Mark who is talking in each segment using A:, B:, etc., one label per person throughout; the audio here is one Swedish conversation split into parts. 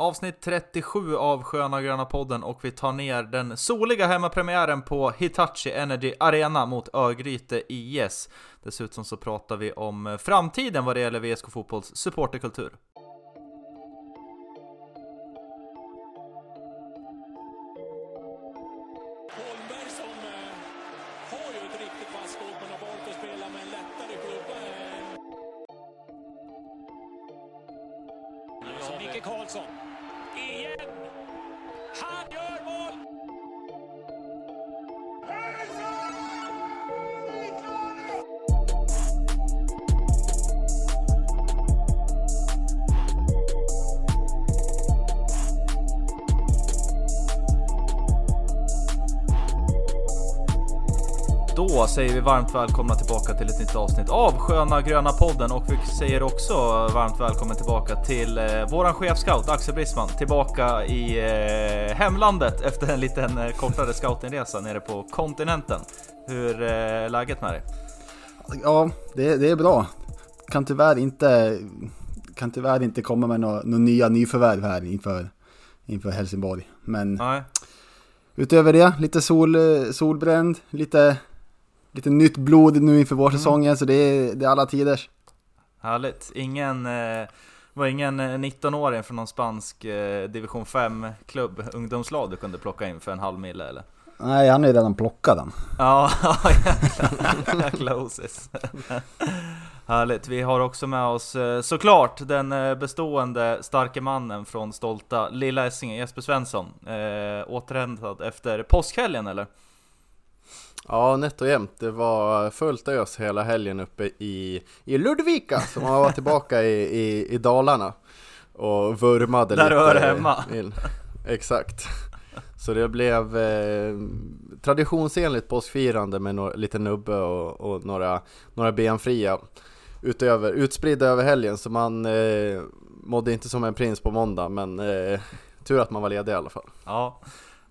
A: Avsnitt 37 av Sköna Gröna podden och vi tar ner den soliga hemmapremiären på Hitachi Energy Arena mot Örgryte IS. Dessutom så pratar vi om framtiden vad det gäller VSK Fotbolls supporterkultur. Vi varmt välkomna tillbaka till ett nytt avsnitt av Sköna Gröna podden och vi säger också varmt välkommen tillbaka till eh, våran chefscout Axel Brisman tillbaka i eh, hemlandet efter en liten eh, kortare scoutingresa nere på kontinenten. Hur är eh, läget med dig?
B: Ja, det, det är bra. Kan tyvärr inte, kan tyvärr inte komma med några, några nya nyförvärv här inför, inför Helsingborg. Men
A: Nej,
B: utöver det, lite sol, solbränd, lite, lite nytt blod nu inför vårsäsongen. Så det är, det är alla tiders.
A: härligt. Ingen eh, var ingen eh, 19-åring från någon spansk eh, division 5-klubb, ungdomslag du kunde plocka in för en halv mille eller?
B: Nej, han är ju redan plockad den.
A: Ja, jäkla, jäkla osis. Härligt. Vi har också med oss eh, såklart den eh, bestående starke mannen från stolta Lilla Essingen, Jesper Svensson. Eh, återhämtad efter påskhelgen eller?
C: Ja, nätt och jämnt. Det var fullt ös hela helgen uppe i, i Ludvika som var tillbaka i, i, i Dalarna och vurmade
A: Där
C: lite.
A: du hör hemma.
C: In. Exakt. Så det blev eh, traditionsenligt påskfirande med no lite nubbe och, och några, några benfria utöver, utspridda över helgen så man eh, mådde inte som en prins på måndag men eh, tur att man var ledig i alla fall.
A: Ja,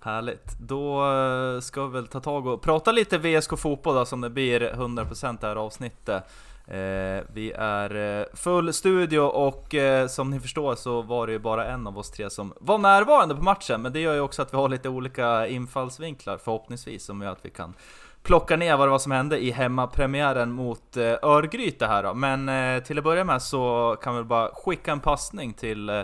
A: härligt. Då eh, ska vi väl ta tag och prata lite VSK Fotboll då, som det blir 100% det här avsnittet. Eh, vi är eh, full studio och eh, som ni förstår så var det ju bara en av oss tre som var närvarande på matchen. Men det gör ju också att vi har lite olika infallsvinklar förhoppningsvis som gör att vi kan plocka ner vad det var som hände i hemmapremiären mot eh, Örgryte här då. Men eh, till att börja med så kan vi bara skicka en passning till eh,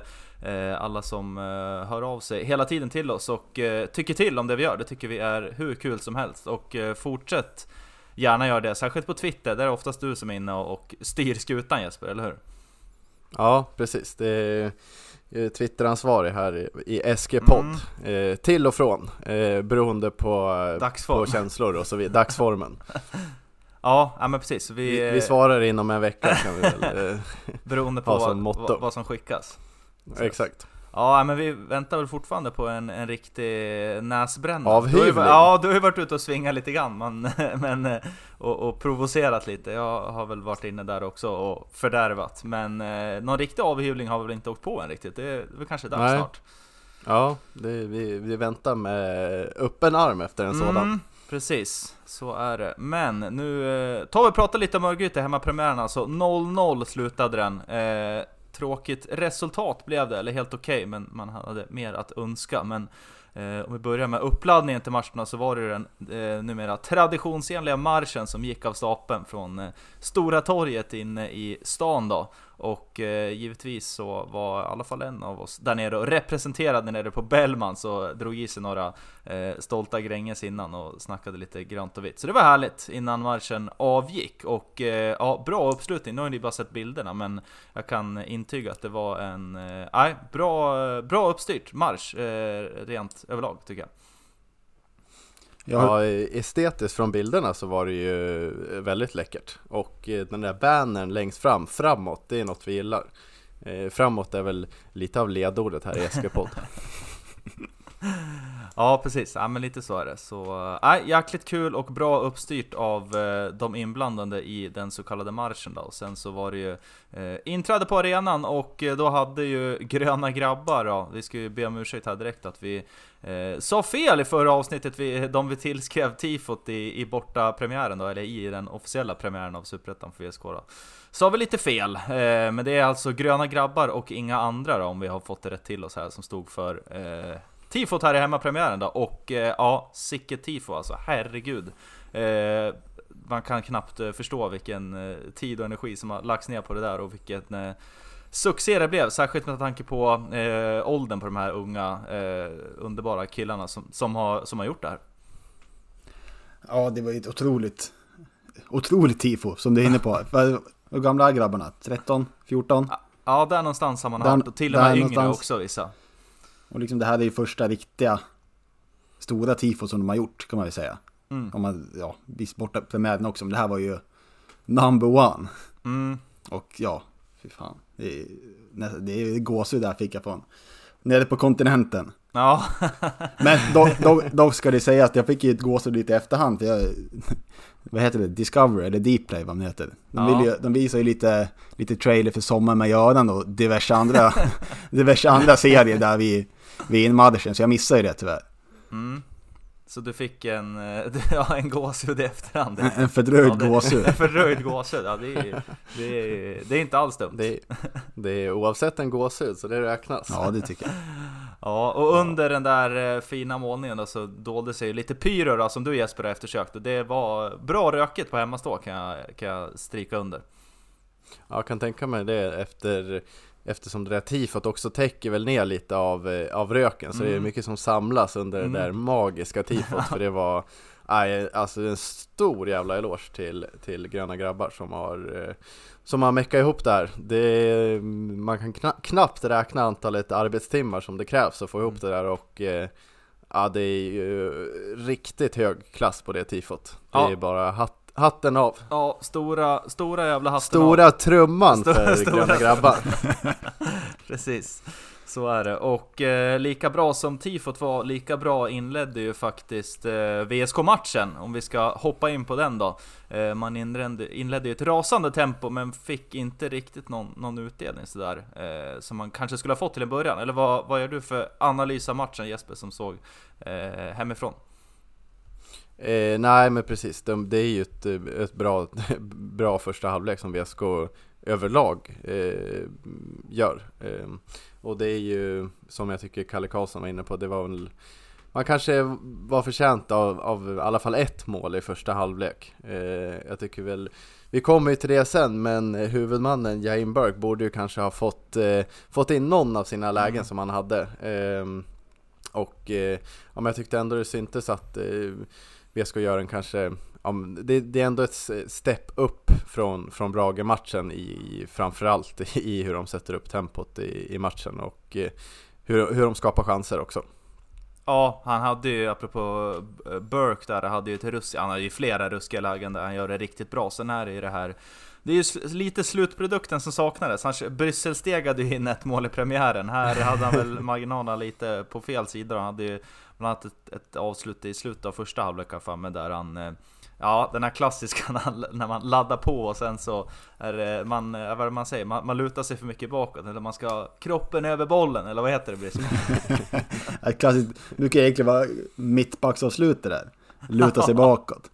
A: alla som eh, hör av sig hela tiden till oss och eh, tycker till om det vi gör. Det tycker vi är hur kul som helst och eh, fortsätt gärna göra det, särskilt på Twitter. Där är det oftast du som är inne och, styr skutan Jesper, eller hur?
C: Ja, precis. Det är eh, Twitteransvarig här i- SG-podd. Eh, till och från, eh, beroende på, eh,
A: Dagsform.
C: på känslor och så vidare. Dagsformen.
A: Ja, ja men precis. Vi,
C: Vi, vi svarar inom en vecka kan vi väl. Eh,
A: beroende på
C: som
A: vad,
C: motto.
A: vad, vad som skickas.
C: Exakt.
A: Ja, men vi väntar väl fortfarande på en, en riktig näsbränna.
C: Avhyvling.
A: Du har ju- Ja, du har ju varit ute och svingat lite grann, men, men, och, och provocerat lite. Jag har väl varit inne där också och fördärvat. Men eh, någon riktig avhyvling har vi väl inte åkt på än riktigt. Det är, det är väl kanske dags
C: Nej.
A: snart.
C: Ja, det, vi, vi väntar med öppen arm efter en sådan.
A: Mm, precis, så är det. Men nu eh, tar vi och pratar lite om Örgryte, hemmapremiären alltså. 0-0 slutade den. Eh, tråkigt resultat blev det, eller helt okej, men man hade mer att önska. Men eh, om vi börjar med uppladdningen till matcherna så var det den eh, numera traditionsenliga marschen som gick av stapeln från eh, Stora torget inne i stan då. Och eh, givetvis så var i alla fall en av oss där nere och representerade nere på Bellman så drog i sig några eh, stolta Gränges innan och snackade lite grönt och vitt. Så det var härligt innan matchen avgick och eh, ja, bra uppslutning. Nu har ni bara sett bilderna men jag kan intyga att det var en eh, bra, bra uppstyrt marsch eh, rent överlag tycker jag.
C: Ja, estetiskt från bilderna så var det ju väldigt läckert. Och eh, den där bannern längst fram, framåt, det är något vi gillar. Eh, framåt är väl lite av ledordet här i SG-podd.
A: Ja precis, ja men lite så är det. Så, äh, jäkligt kul och bra uppstyrt av eh, de inblandade i den så kallade marschen då. Och sen så var det ju eh, inträde på arenan och eh, då hade ju gröna grabbar då, vi ska ju be om ursäkt här direkt att vi eh, sa fel i förra avsnittet, vi, de vi tillskrev tifot i, i borta premiären då, eller i den officiella premiären av Superettan för VSK då. Sa vi lite fel, eh, men det är alltså gröna grabbar och inga andra då, om vi har fått det rätt till oss här, som stod för eh, tifot här i hemmapremiären då, och eh, ja, sicket tifo alltså, herregud. Eh, man kan knappt eh, förstå vilken eh, tid och energi som har lagts ner på det där och vilken eh, succé det blev, särskilt med tanke på eh, åldern på de här unga, eh, underbara killarna som, som, har, som har gjort det här.
B: Ja, det var ju ett otroligt, otroligt tifo som du är inne på. Hur gamla är grabbarna? 13? 14?
A: Ja, där någonstans har man
B: Där-
A: hört, och till och med yngre
B: någonstans.
A: också vissa.
B: Och liksom det här är ju första riktiga stora tifo som de har gjort kan man väl säga.
A: Mm.
B: Om man, ja, visst borta premiären också, men det här var ju number one.
A: Mm.
B: Och ja, fy fan. Det är, det är gåshud där fick jag från. Nere på kontinenten.
A: Ja,
B: Men dock, dock, dock ska det sägas att jag fick ju ett gåshud lite i efterhand. För jag, vad heter det? Discovery eller Dplay vad det heter. De,
A: Ja.
B: vill ju, de visar ju lite, lite trailer för Sommar med Göran och diverse andra, diverse andra serier där vi, vi är in Mothersen. Så jag missade ju det tyvärr.
A: mm. Så du fick en, eh, ja, en gåshud i efterhand?
B: En, en fördröjd
A: Ja, det-
B: gåshud.
A: En fördröjd gåshud, ja det är, det är, det är inte alls dumt.
C: Det, det är oavsett en gåshud så det räknas.
B: Ja, det tycker jag.
A: Ja, och under den där eh, fina målningen då, så dolde sig lite pyro då, som du Jesper har eftersökt. Och det var bra rökigt på hemmastå kan jag, kan jag stryka under.
C: Ja, jag kan tänka mig det efter Eftersom det där tifot också täcker väl ner lite av, eh, av röken Så det är
A: Mm.
C: mycket som samlas under
A: Mm.
C: det där magiska tifot För det var aj, alltså en stor jävla eloge till, till gröna grabbar som har eh, Som har meckat ihop där det Man kan kna, knappt räkna antalet arbetstimmar som det krävs att få ihop det där och eh, Ja det är ju riktigt hög klass på det tifot. Det
A: Ja.
C: är bara hatt, hatten av.
A: Ja, stora, stora jävla hatten av.
C: Stora trumman
A: Stora-
C: för
A: stora.
C: grabbar.
A: Precis, så är det. Och eh, lika bra som tifot var, lika bra inledde ju faktiskt eh, VSK-matchen, om vi ska hoppa in på den då. Eh, man inledde, inledde ju ett rasande tempo, men fick inte riktigt någon, någon utdelning sådär, eh, som man kanske skulle ha fått till en början. Eller vad, vad gör du för analys av matchen Jesper, som såg eh, hemifrån?
C: Eh, nej men precis, de, det är ju ett, eh, ett bra, bra första halvlek som VSK överlag eh, gör. Eh, och det är ju, som jag tycker Kalle Karlsson var inne på, det var väl man kanske var förtjänt av, av i alla fall ett mål i första halvlek. Eh, jag tycker väl, vi kommer ju till det sen, men huvudmannen Jaim Burke borde ju kanske ha fått, eh, fått in någon av sina lägen
A: Mm.
C: som han hade. Ehm, och eh, ja, men jag tyckte ändå det syntes att eh, VSK gör en kanske, ja, men det, det är ändå ett step upp från, från Brage-matchen i, i framförallt i hur de sätter upp tempot i, i matchen och eh, hur, hur de skapar chanser också.
A: Ja, han hade ju, apropå eh, Burke där, hade ju ett rusk, han hade ju flera ruskiga lägen där han gör det riktigt bra. Sen är det ju det här, det är ju lite slutprodukten som saknades. Han Brysselstegade ju in ett mål i premiären. Här hade han väl marginalerna lite på fel sida. Han hade ju bland annat ett, ett avslut i slutet av första halvlek mig, där han eh, Ja, den här klassiska när man laddar på och sen så är det, man, eh, vad är det man säger, man, man lutar sig för mycket bakåt, eller man ska ha kroppen över bollen, eller vad heter det Brisman?
B: Ett klassiskt, kan egentligen vara mittbacksavslut det där. Luta sig bakåt.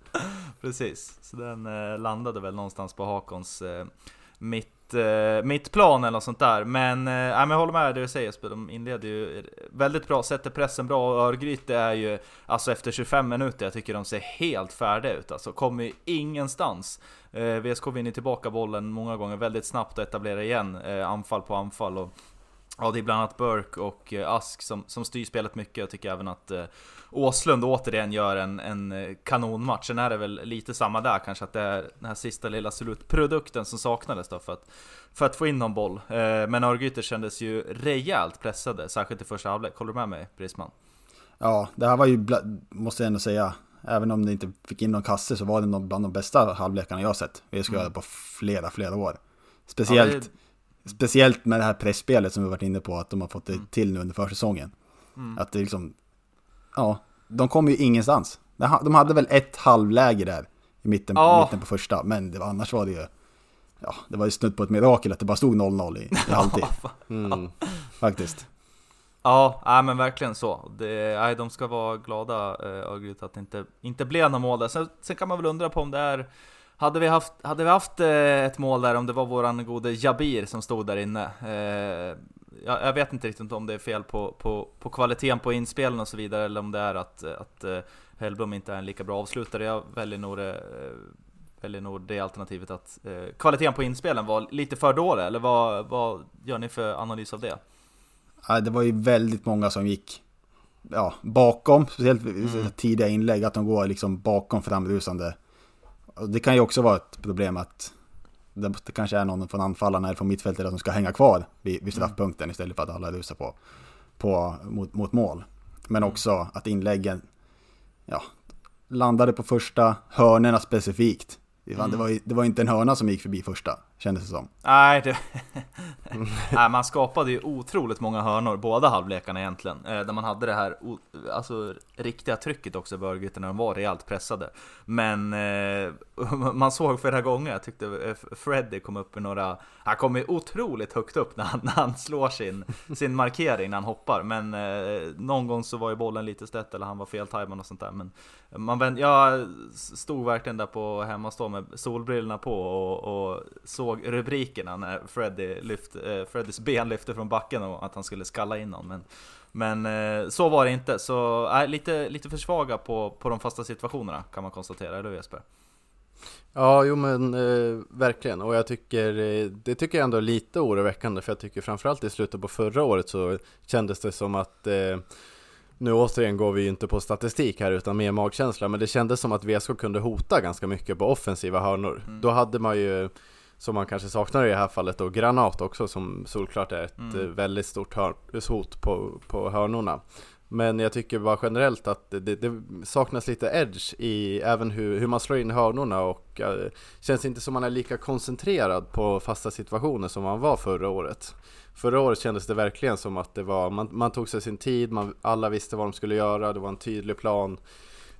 A: Precis, så den eh, landade väl någonstans på Hakons eh, mitt, eh, mittplan eller något sånt där. Men, eh, men jag håller med det du säger Jesper, de inleder ju väldigt bra, sätter pressen bra och Örgryte är ju, alltså efter 25 minuter, jag tycker de ser helt färdiga ut. Alltså kommer ju ingenstans. Eh, VSK vinner tillbaka bollen många gånger väldigt snabbt och etablerar igen eh, anfall på anfall. Och, Ja, det är bland annat Burke och eh, Ask som, som styr spelet mycket. Jag tycker även att eh, Åslund återigen gör en, en eh, kanonmatch. Sen är det väl lite samma där kanske, att det är den här sista lilla slutprodukten som saknades då för att, för att få in någon boll. Eh, men Örgryte kändes ju rejält pressade, särskilt i första halvlek. Håller du med mig Brisman?
B: Ja, det här var ju, måste jag ändå säga, även om det inte fick in någon kasse så var det bland de bästa halvlekarna jag har sett. Vi göra det på flera, flera år. Speciellt,
A: Ja,
B: speciellt med det här pressspelet som vi varit inne på, att de har fått det
A: Mm.
B: till nu under försäsongen.
A: Mm.
B: Att det liksom, ja, de kom ju ingenstans. De ha- De hade väl ett halvläge där i mitten,
A: Ja.
B: mitten på första, men det var, annars var det ju... Ja, det var ju snudd på ett mirakel att det bara stod 0-0 i, i halvtid,
C: Mm.
B: faktiskt.
A: Ja, nej, men verkligen så. Det, nej, de ska vara glada, eh, Örgryte, att det inte, inte blev några mål där. Sen, sen kan man väl undra på om det är... Hade vi haft, hade vi haft eh, ett mål där, om det var våran gode Jabir som stod där inne. Eh, jag, jag vet inte riktigt om det är fel på, på, på kvaliteten på inspelen och så vidare, eller om det är att, att eh, Hellblom inte är en lika bra avslutare. Jag väljer nog det, eh, väljer nog det alternativet att eh, kvaliteten på inspelen var lite för dålig, eller vad, vad gör ni för analys av det?
B: Ja, det var ju väldigt många som gick ja, bakom, speciellt vid tidiga inlägg, att de går liksom bakom framrusande. Det kan ju också vara ett problem att det, det kanske är någon från anfallarna eller från mittfältet som ska hänga kvar vid, vid straffpunkten istället för att alla rusar på, på, mot, mot mål. Men också att inläggen ja, landade på första hörnerna specifikt. Fan, Det, var, ju- det var inte en hörna som gick förbi första, kändes det som.
A: Nej, det... Nej, man skapade ju otroligt många hörnor, båda halvlekarna egentligen. Eh, där man hade det här alltså, riktiga trycket också i Örgryte när de var rejält pressade. Men eh, man såg flera gånger, jag tyckte eh, Freddy kom upp i några... Han kom ju otroligt högt upp när han, när han slår sin, sin markering när han hoppar. Men eh, någon gång så var ju bollen lite snett eller han var feltajmad och sånt där. Men man vänd, jag stod verkligen där på hemmastå med solbrillorna på och, och såg rubrikerna när Freddy lyfte eh, Freddys ben lyfte från backen och att han skulle skalla in någon. Men, men eh, så var det inte, så äh, lite, lite för svaga på, på de fasta situationerna kan man konstatera, eller hur Jesper?
C: Ja, jo men eh, verkligen. Och jag tycker, eh, det tycker jag ändå är lite oroväckande för jag tycker framförallt i slutet på förra året så kändes det som att eh, nu återigen går vi ju inte på statistik här utan mer magkänsla, men det kändes som att VSK kunde hota ganska mycket på offensiva hörnor. Då hade man ju, som man kanske saknar i det här fallet då, Granat också som solklart är ett
A: Mm.
C: eh, väldigt stort hot på, på hörnorna. Men jag tycker bara generellt att det, det, saknas lite edge i även hur, hur man slår in hörnorna och eh, känns inte som man är lika koncentrerad på fasta situationer som man var förra året. Förra året kändes det verkligen som att det var, man, man tog sig sin tid, man, alla visste vad de skulle göra, det var en tydlig plan.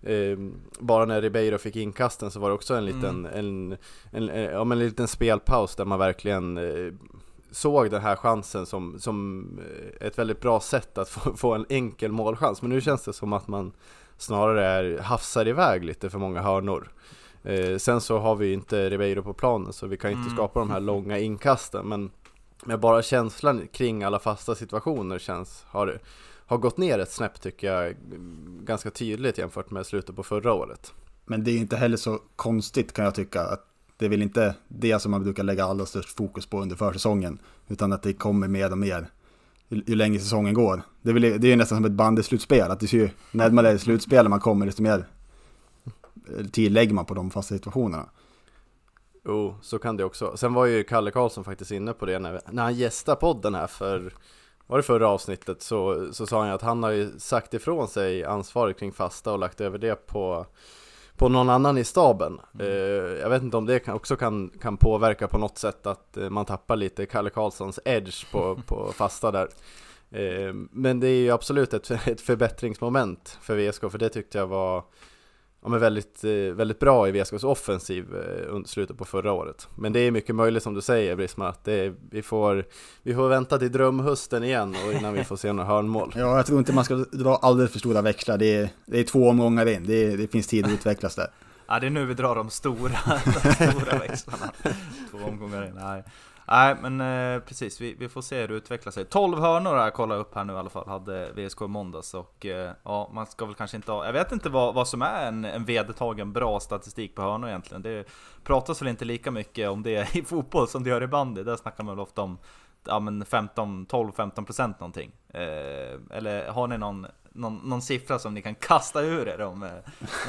C: Eh, bara när Ribeiro fick inkasten så var det också en liten, en, en, en, ja, men en liten spelpaus där man verkligen eh, såg den här chansen som, som eh, ett väldigt bra sätt att få, få en enkel målchans. Men nu känns det som att man snarare är, hafsar iväg lite för många hörnor. Eh, sen så har vi ju inte Ribeiro på planen så vi kan inte
A: Mm.
C: skapa de här långa inkasten. Men, men bara känslan kring alla fasta situationer känns, har, har gått ner ett snäpp tycker jag ganska tydligt jämfört med slutet på förra året.
B: Men det är inte heller så konstigt kan jag tycka. Att det är väl inte det som man brukar lägga allra störst fokus på under försäsongen. Utan att det kommer mer och mer ju, ju längre säsongen går. Det är, väl, det är ju nästan som ett bandyslutspel. Att det ser ju närmare slutspel man kommer desto mer eh, tid lägger man på de fasta situationerna.
C: Jo, så kan det också. Sen var ju Kalle Karlsson faktiskt inne på det när, när han gästade podden här för var det förra avsnittet så, så sa han ju att han har ju sagt ifrån sig ansvaret kring fasta och lagt över det på, på någon annan i staben. Eh, jag vet inte om det kan, också kan, kan påverka på något sätt att eh, man tappar lite Kalle Karlssons edge på, på fasta där. Eh, men det är ju absolut ett, ett förbättringsmoment för VSK för det tyckte jag var ja, men väldigt, eh, väldigt bra i VSKs offensiv eh, under slutet på förra året. Men det är mycket möjligt som du säger Brisma, att det är, vi, får, vi får vänta till drömhösten igen och innan vi får se några hörnmål.
B: Ja, jag tror inte man ska dra alldeles för stora växlar. Det är, det är två omgångar in. Det, är, det finns tid att utvecklas där.
A: Ja, det är nu vi drar de stora, de stora växlarna. Två omgångar in. Nej, Nej men eh, precis, vi, vi får se hur det utvecklar sig. 12 hörnor har jag kollat upp här nu i alla fall, hade VSK i måndags. Och eh, ja, man ska väl kanske inte ha... Jag vet inte vad, vad som är en, en vedertagen bra statistik på hörnor egentligen. Det pratas väl inte lika mycket om det i fotboll som det gör i bandy. Där snackar man väl ofta om ja, men 15, 12-15% någonting. Eh, eller har ni någon, någon, någon siffra som ni kan kasta ur er om eh,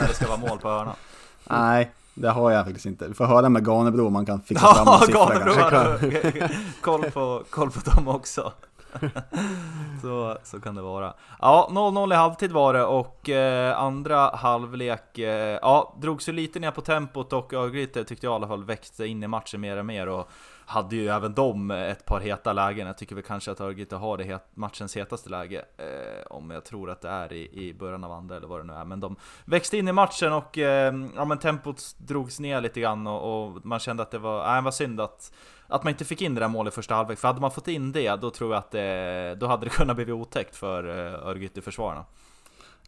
A: när det ska vara mål på hörna?
B: Nej, det har jag faktiskt inte. Vi får höra med Ganebro om man kan fixa fram
A: Ja,
B: siffra
A: Ganebro
B: kanske.
A: koll på, koll på dem också. så, så kan det vara. Ja, 0-0 i halvtid var det och eh, andra halvlek, eh, ja, drogs ju lite ner på tempot och Örgryte tyckte jag i alla fall växte in i matchen mer och mer och hade ju även de ett par heta lägen. Jag tycker väl kanske att Örgryte har det het, matchens hetaste läge. Eh, om jag tror att det är i, i början av andra eller vad det nu är. Men de växte in i matchen och eh, ja, men tempot drogs ner lite grann och, och man kände att det var, det var synd att, att man inte fick in det där målet i första halvlek. För hade man fått in det, då tror jag att det, då hade det kunnat bli otäckt för eh, Örgryte-försvararna.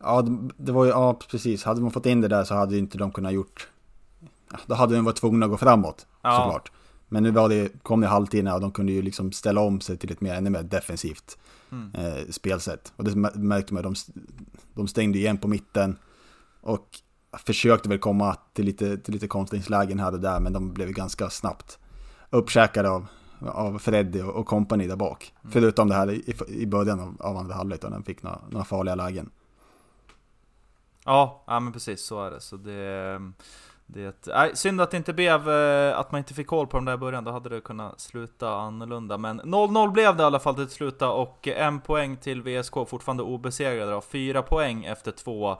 B: Ja, det- var ju, ja precis. Hade man fått in det där så hade inte de kunnat gjort... Ja, Då hade de varit tvungna att gå framåt,
A: Ja.
B: såklart. Men nu var det, kom det halvtid och de kunde ju liksom ställa om sig till ett mer, ännu mer defensivt
A: Mm.
B: eh, spelsätt. Och det mär- märkte man, de, de stängde igen på mitten och försökte väl komma till lite, till lite kontringslägen här och där, men de blev ganska snabbt uppkäkade av, av Freddy och, company där bak.
A: Mm.
B: Förutom det här i, i början av, av andra halvlek då de fick några, några farliga lägen.
A: Ja, ja men precis så är det. Så det, det nej, synd att det inte blev, eh, att man inte fick koll på dem där i början, då hade det kunnat sluta annorlunda. Men 0-0 blev det i alla fall till slut och en poäng till VSK, fortfarande obesegrade då. Fyra poäng efter två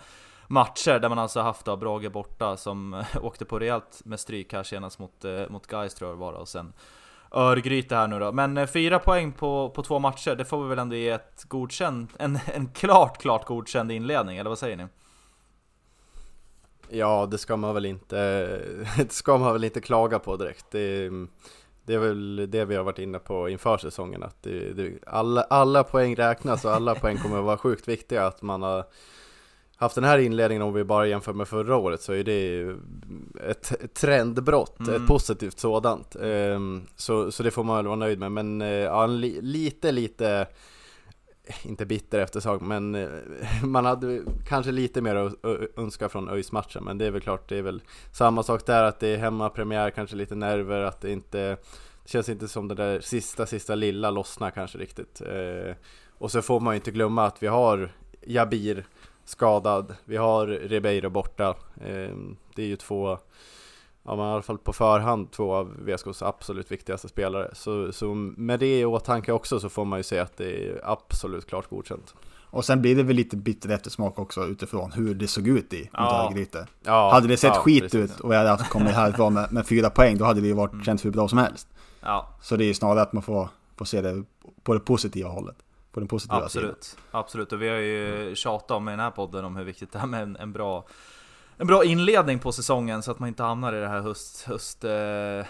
A: matcher där man alltså haft då Brage borta som eh, åkte på rejält med stryk här senast mot, eh, mot Gais tror jag det var då, och sen Örgryte här nu då. Men eh, fyra poäng på, på två matcher, det får vi väl ändå ge ett godkänt, en, en klart, klart godkänd inledning, eller vad säger ni?
C: Ja, det ska man väl inte, det ska man väl inte klaga på direkt. Det, det är väl det vi har varit inne på inför säsongen, att det, det, alla, alla poäng räknas och alla poäng kommer att vara sjukt viktiga. Att man har haft den här inledningen, om vi bara jämför med förra året, så är det ett, trendbrott,
A: Mm.
C: ett positivt sådant. Ehm, så, så det får man väl vara nöjd med, men eh, ja, li, lite, lite inte bitter efter sak, men eh, man hade kanske lite mer att önska från ÖIS-matchen, men det är väl klart, det är väl samma sak där, att det är hemmapremiär, kanske lite nerver, att det inte det känns inte som det där sista, sista lilla lossnar kanske riktigt. Eh, och så får man ju inte glömma att vi har Jabir skadad, vi har Ribeiro borta. Eh, det är ju två, ja men i alla fall på förhand, två av VSKs absolut viktigaste spelare. Så, så med det i åtanke också så får man ju säga att det är absolut klart godkänt.
B: Och sen blir det väl lite bitter eftersmak också utifrån hur det såg ut i
A: Ja.
B: Örgryte.
C: Ja,
B: hade det sett
C: ja,
B: skit
C: precis.
B: ut och vi hade haft kommit härifrån med, med fyra poäng, då hade det ju varit
A: Mm.
B: känts hur bra som helst.
A: Ja,
B: Så det är ju snarare att man får, får se det på det positiva hållet. På den positiva sidan.
A: absolut. Absolut, och vi har ju tjatat om i den här podden om hur viktigt det är med en, en bra en bra inledning på säsongen så att man inte hamnar i det här höst, höst eh,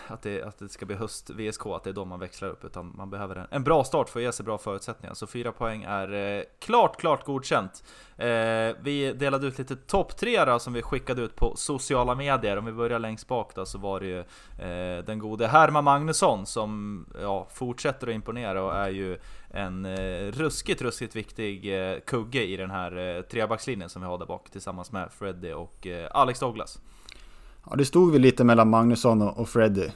A: att, det, att det ska bli höst VSK, att det är då man växlar upp. Utan man behöver en, en bra start för att ge sig bra förutsättningar. Så fyra poäng är eh, klart, klart godkänt. Eh, vi delade ut lite topp tre då, som vi skickade ut på sociala medier. Om vi börjar längst bak då så var det ju den gode Herman Magnusson som ja, fortsätter att imponera och är ju en eh, ruskigt, ruskigt viktig eh, kugge i den här eh, trebackslinjen som vi har där bak tillsammans med Freddy och eh, Alex Douglas.
B: Ja, det stod väl lite mellan Magnusson och, och Freddy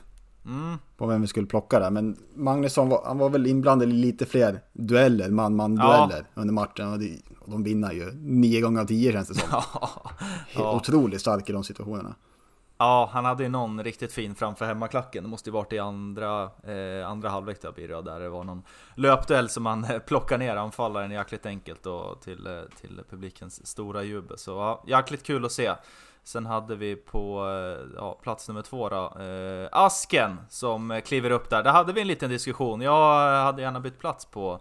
A: Mm,
B: på vem vi skulle plocka där. Men Magnusson var, han var väl inblandad i lite fler dueller, man-man
A: Ja.
B: dueller under matchen. Och, det, och de vinner ju nio gånger av tio känns det som.
A: ja.
B: Otroligt stark i de situationerna
A: ja, han hade ju någon riktigt fin framför hemmaklacken. Det måste ju varit i andra, eh, andra halvlek där blir det, där det var någon löpduell som han plockade eh, plockar ner anfallaren jäkligt enkelt och till, eh, till publikens stora jubel. Så ja, jäkligt kul att se. Sen hade vi på eh, ja, plats nummer två då, eh, Asken som kliver upp där. Där hade vi en liten diskussion. Jag hade gärna bytt plats på,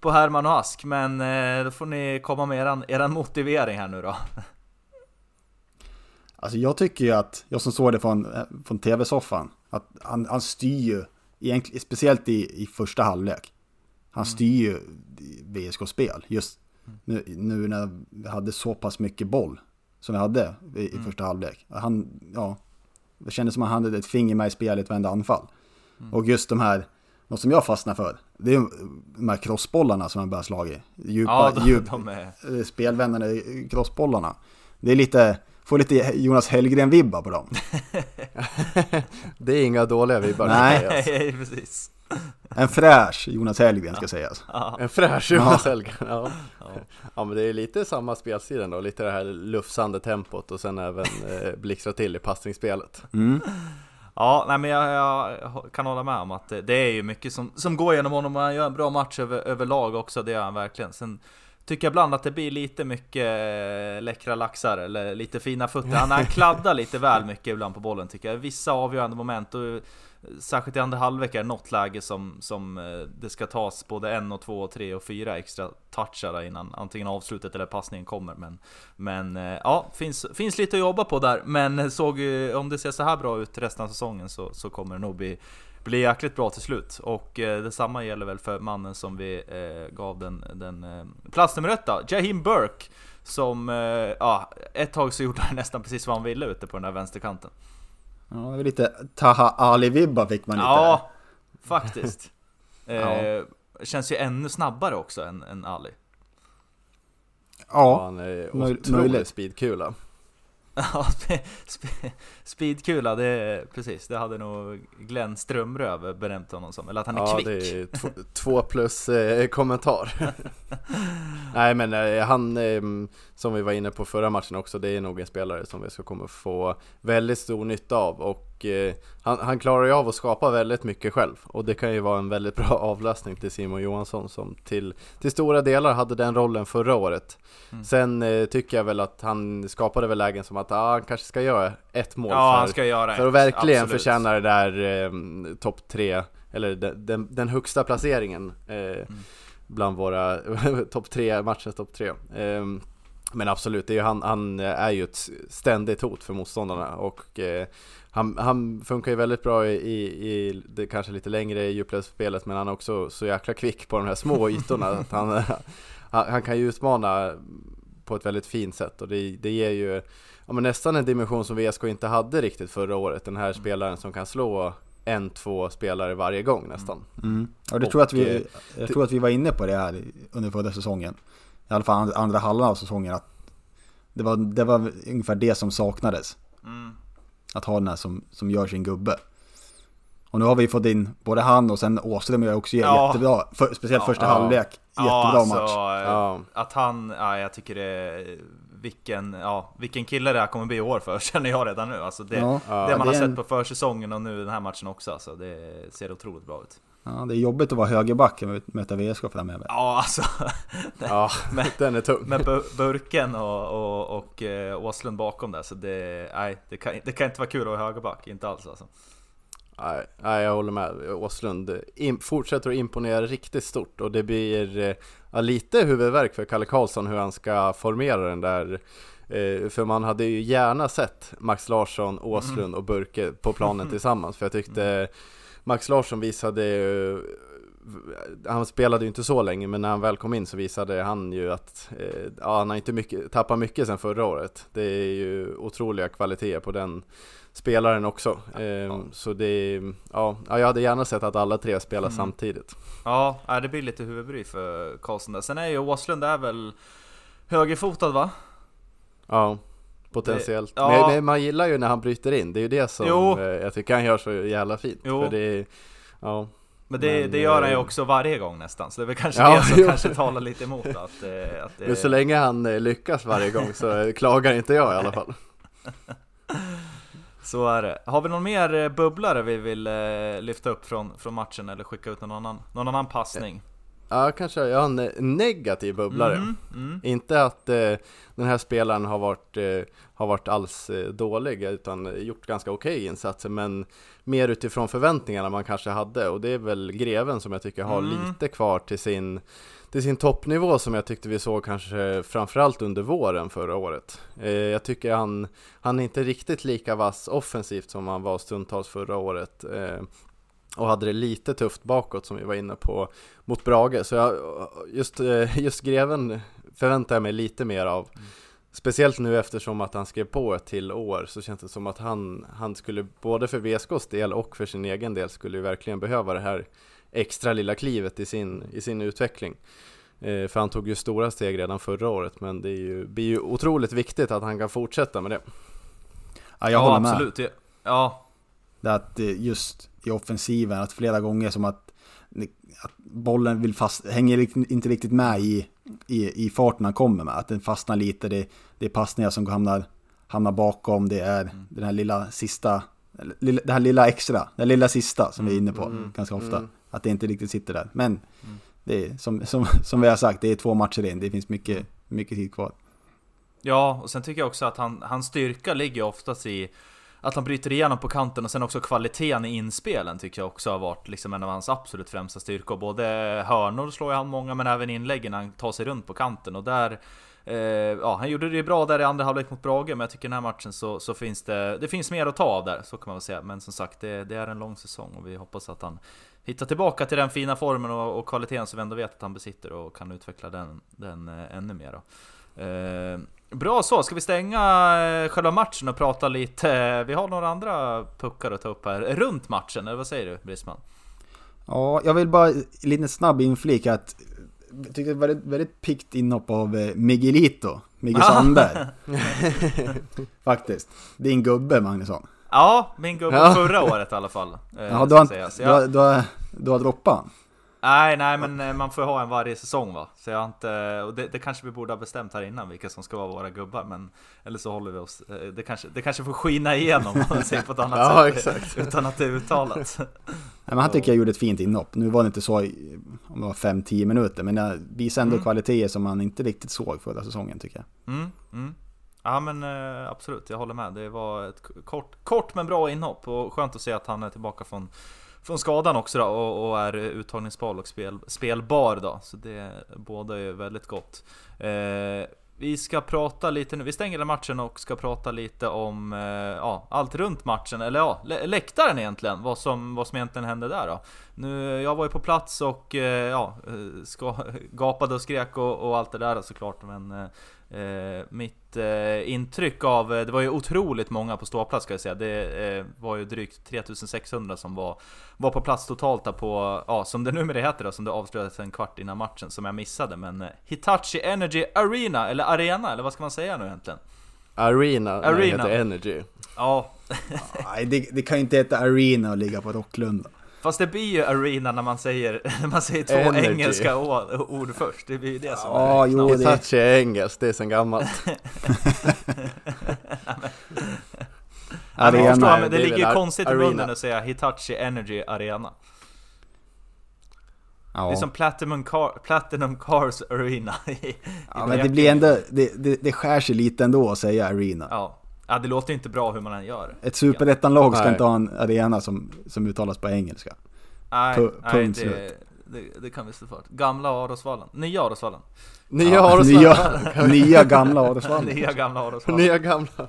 A: på Herman och Ask, men eh, då får ni komma med eran, eran motivering här nu då.
B: Alltså jag tycker ju att, jag som såg det från, eh, från tv-soffan, att han, han styr ju, egentligen, speciellt i, i första halvlek. Han styr ju VSK-spel, just nu, nu när vi hade så pass mycket boll som vi hade i, i första halvlek. Han, ja, det kändes som att han hade ett finger med i spelet varenda anfall. Och just de här, något som jag fastnar för, det är de här crossbollarna som han börjar slå i. Djupa,
A: Ja, de,
B: djup,
A: de är...
B: eh, spelvändande crossbollarna. Det är lite, får lite Jonas Hellgren-vibbar på dem.
C: Det är inga dåliga vibbar.
B: Nej.
A: Nej, precis.
B: En fräsch Jonas Hellgren ska sägas.
A: Ja,
C: En fräsch Jonas Hellgren, ja.
A: ja.
C: ja men det är lite samma spelstil ändå, lite det här lufsande tempot och sen även eh, blixtra till i passningsspelet.
B: Mm.
A: Ja, nej men jag, jag kan hålla med om att det, det är ju mycket som, som går genom honom och han gör en bra match över, överlag också, det gör han verkligen. Sen tycker jag ibland att det blir lite mycket eh, läckra laxar eller lite fina fötter. Han, han kladdar lite väl mycket ibland på bollen tycker jag. Vissa avgörande moment och särskilt i andra halvlek är det något läge som, som eh, det ska tas både en och två och tre och fyra extra touchar innan antingen avslutet eller passningen kommer. Men, men eh, ja, finns, finns lite att jobba på där. Men eh, såg om det ser så här bra ut resten av säsongen så, så kommer det nog bli blir jäkligt bra till slut. Och eh, detsamma gäller väl för mannen som vi eh, gav den, den eh, plats nummer ett då, Jahim Burke. Som, eh, ja, ett tag så gjorde han nästan precis vad han ville ute på den där vänsterkanten.
B: Ja, lite Taha Ali-vibbar fick man lite
A: Ja, faktiskt.
B: Ja.
A: eh, känns ju ännu snabbare också än, än Ali.
C: Ja,
B: Ja,
C: han är otrolig
B: möjligt.
C: speedkula.
A: Ja, spe, spe, speedkula, det, precis. Det hade nog Glenn Strömröv benämnt honom som. Eller att han är
C: Ja,
A: kvick.
C: det är två, två plus eh, kommentar. Nej men eh, han, eh, som vi var inne på förra matchen också, det är nog en spelare som vi ska komma få väldigt stor nytta av och eh, han, han klarar ju av att skapa väldigt mycket själv och det kan ju vara en väldigt bra avlastning till Simon Johansson som till, till stora delar hade den rollen förra året.
A: Mm.
C: Sen eh, tycker jag väl att han skapade väl lägen som att ah, han kanske ska göra ett mål
A: Ja,
C: för,
A: han ska göra
C: för att verkligen
A: absolut.
C: förtjäna det där eh, topp tre, eller den, den, den högsta placeringen eh,
A: Mm.
C: bland våra topp tre, matchens topp tre. Eh, men absolut, det är ju, han, han är ju ett ständigt hot för motståndarna och eh, han, han funkar ju väldigt bra i, i, i det kanske lite längre djupledsspelet men han är också så jäkla kvick på de här små ytorna att han, han, han kan ju utmana på ett väldigt fint sätt och det, det ger ju ja, men nästan en dimension som VSK inte hade riktigt förra året. Den här spelaren som kan slå en, två spelare varje gång nästan.
B: Mm. Och det tror jag, att
C: eh,
B: vi, jag tror att vi var inne på det här under förra säsongen. I alla fall andra, andra halvan av säsongen. Att det, var, det var ungefär det som saknades.
A: Mm.
B: Att ha den här som, som gör sin gubbe. Och nu har vi fått in både han och sen Åström gör också
A: Ja.
B: jättebra. För, speciellt
A: Ja.
B: första
C: Ja.
B: halvlek. Jättebra
A: ja, alltså,
B: match.
C: Ja.
A: Att han, ja, jag tycker det vilken, ja, vilken kille det här kommer bli i år för, känner jag redan nu. Alltså det,
B: Ja.
A: Det man
B: det
A: har sett
B: en-
A: på försäsongen och nu den här matchen också, alltså, det ser otroligt bra ut.
B: Ja, det är jobbigt att vara högerback och möta VSK framöver.
A: Ja, alltså.
C: Ja,
A: Men-
C: den är tung.
A: Med Bu- Burken och, och, och eh, Åslund bakom där, så det, nej, det kan, det kan inte vara kul att vara högerback, inte alls alltså.
C: Nej, nej, jag håller med. Åslund in, fortsätter att imponera riktigt stort och det blir eh, ja, lite huvudvärk för Kalle Karlsson hur han ska formera den där. Eh, för man hade ju gärna sett Max Larsson, Åslund och Burke på planen tillsammans. För jag tyckte Max Larsson visade ju- han spelade ju inte så länge men när han väl kom in så visade han ju att eh, ja, han har inte mycket, tappat mycket sen förra året. Det är ju otroliga kvaliteter på den spelaren också. Eh, Så det ja, ja, jag hade gärna sett att alla tre spelar
A: Mm.
C: samtidigt.
A: Ja, det blir lite huvudbry för Karlsson där. Sen är ju Åslund är väl högerfotad va?
C: Ja, potentiellt.
A: Det- ja.
C: Men, men man gillar ju när han bryter in, det är ju det som
A: Jo.
C: eh, jag tycker han gör så jävla fint.
A: Jo.
C: Det ja,
A: Men det,
C: Men,
A: det gör han ju
C: eh,
A: också varje gång nästan, så det är väl kanske
C: Ja,
A: det som
C: jo.
A: kanske talar lite emot att, eh, att
C: men så länge han lyckas varje gång så klagar inte jag i alla fall.
A: Så är det. Har vi någon mer bubblare vi vill lyfta upp från, från matchen eller skicka ut någon annan, någon annan passning?
C: Ja, kanske jag har en eh, negativ bubblare.
A: Mm, mm.
C: Inte att eh, den här spelaren har varit, eh, har varit alls eh, dålig utan gjort ganska okej insatser men mer utifrån förväntningarna man kanske hade och det är väl Greven som jag tycker har
A: Mm.
C: lite kvar till sin, till sin toppnivå som jag tyckte vi såg kanske framförallt under våren förra året. Eh, jag tycker han, han är inte riktigt lika vass offensivt som han var stundtals förra året. Och hade det lite tufft bakåt som vi var inne på mot Brage. Så jag, just, eh, just Greven förväntar jag mig lite mer av. Speciellt nu eftersom att han skrev på ett till år så känns det som att han, han skulle både för VSKs del och för sin egen del skulle ju verkligen behöva det här extra lilla klivet i sin, i sin utveckling. Eh, för han tog ju stora steg redan förra året men det är ju, blir ju otroligt viktigt att han kan fortsätta med det.
B: Ja, jag
A: ja,
B: håller med.
A: absolut. Ja.
B: Det är att eh, just i offensiven, att flera gånger som att, att bollen vill fast, hänger inte riktigt med i, i, i farten han kommer med. Att den fastnar lite, det, det är passningar som hamnar, hamnar bakom, det är den här lilla sista, det här lilla extra, här lilla sista som vi är inne på
C: Mm.
B: ganska ofta.
C: Mm.
B: Att det inte riktigt sitter där. Men det är, som, som, som vi har sagt, det är två matcher in. Det finns mycket, mycket tid kvar.
A: Ja, och sen tycker jag också att han, hans styrka ligger oftast i att han bryter igenom på kanten och sen också kvaliteten i inspelen tycker jag också har varit liksom en av hans absolut främsta styrkor. Både hörnor slår ju han många, men även inläggen när han tar sig runt på kanten och där eh, Ja, han gjorde det ju bra där i andra halvlek mot Brage, men jag tycker den här matchen så, så finns det Det finns mer att ta av där, så kan man väl säga. Men som sagt, det, det är en lång säsong och vi hoppas att han hittar tillbaka till den fina formen och, och kvaliteten som vi ändå vet att han besitter och kan utveckla den, den eh, ännu mer. Då. Eh, bra så, ska vi stänga eh, själva matchen och prata lite? eh, Vi har några andra puckar att ta upp här runt matchen, eller vad säger du Brisman?
B: Ja, jag vill bara lite snabb inflik att jag tyckte det var ett väldigt piggt inhopp av eh, Miguelito, Migge Sandberg. Faktiskt. Din gubbe Magnusson.
A: Ja, min gubbe
C: Ja.
A: förra året i alla fall.
B: Ja, du har, du, har, du, har, du har droppat.
A: Nej, nej, men eh, man får ha en varje säsong va. Så jag inte, och det, det kanske vi borde ha bestämt här innan vilka som ska vara våra gubbar, men eller så håller vi oss. eh, Det kanske, det kanske får skina igenom om man säger på ett annat
C: Ja,
A: sätt.
C: exakt.
A: Utan att det är uttalat.
B: Nej, men han tycker jag gjorde ett fint inhopp. Nu var det inte så om det var 5-10 minuter, men jag visade ändå
A: Mm.
B: kvaliteter som man inte riktigt såg förra säsongen tycker jag.
A: Mm, mm. Ja men eh, absolut, jag håller med. Det var ett kort, kort men bra inhopp och skönt att se att han är tillbaka från, från skadan också då, och, och är uttagningsbar och spel, spelbar då. Så det båda är väldigt gott. Eh, vi ska prata lite nu, vi stänger den matchen och ska prata lite om eh, ja, allt runt matchen, eller ja, lä- läktaren egentligen, vad som, vad som egentligen hände där då. Nu, jag var ju på plats och eh, ja, eh, ska, gapade och skrek och, och allt det där såklart, men eh, eh, mitt eh, intryck av, eh, det var ju otroligt många på ståplats ska jag säga. Det eh, var ju drygt 3600 som var, var på plats totalt där på, ja som det numera heter då, som det avslutades en kvart innan matchen som jag missade. Men eh, Hitachi Energy Arena, eller Arena, eller vad ska man säga nu egentligen?
C: Arena,
A: Arena.
C: Arena. heter Energy.
A: Ja,
B: Nej, det, det kan ju inte heta Arena och ligga på Rocklunda.
A: Fast det blir ju Arena när man säger, när man säger två
C: Energy.
A: engelska ord först. Det blir ju det som
B: Ja,
A: är
B: jo, det-
C: Hitachi är engelskt, det är sen gammalt.
A: Men jag
B: Arena,
A: förstår, men det
C: det
A: ligger ju konstigt i
C: Arena.
A: munnen att säga Hitachi Energy Arena.
B: Ja.
A: Det är som Platinum, Car Platinum Cars Arena i, i
B: ja, men det blir ändå, det, det, det skär sig lite ändå att säga Arena.
A: Ja. Ja, det låter inte bra hur man än gör.
B: Ett superettanlag ska inte ha en arena som, som uttalas på engelska.
A: Nej,
B: Pu-
A: nej det, det, det kan vi slå för. Gamla Arosvallen. Nya Arosvallen.
C: Nya
B: Ja,
C: Arosvallen.
B: nya, nya gamla Adolfsvallen.
A: Nya gamla Arosvallen.
C: Nya gamla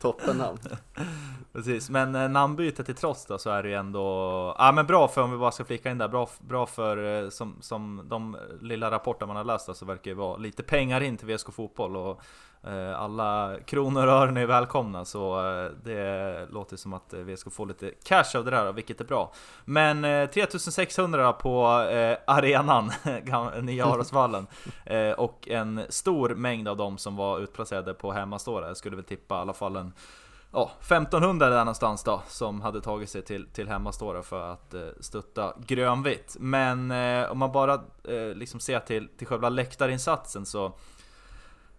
C: toppennamn.
A: Precis, men eh, namnbytet till trots då så är det ju ändå... Ja men bra för, om vi bara ska flika in där, bra, bra för eh, som, som de lilla rapporter man har läst så verkar det vara lite pengar in till VSK Fotboll och alla kronor och ören är välkomna så eh, det låter som att eh, VSK får lite cash av det där vilket är bra. Men eh, 3600 på eh, arenan, nya Arosvallen eh, och en stor mängd av dem som var utplacerade på hemmaståre. Jag skulle väl tippa i alla fall en ja, 1500 där någonstans då, som hade tagit sig till, till hemmaståra för att eh, stötta grönvitt. Men eh, om man bara eh, liksom ser till, till själva läktarinsatsen så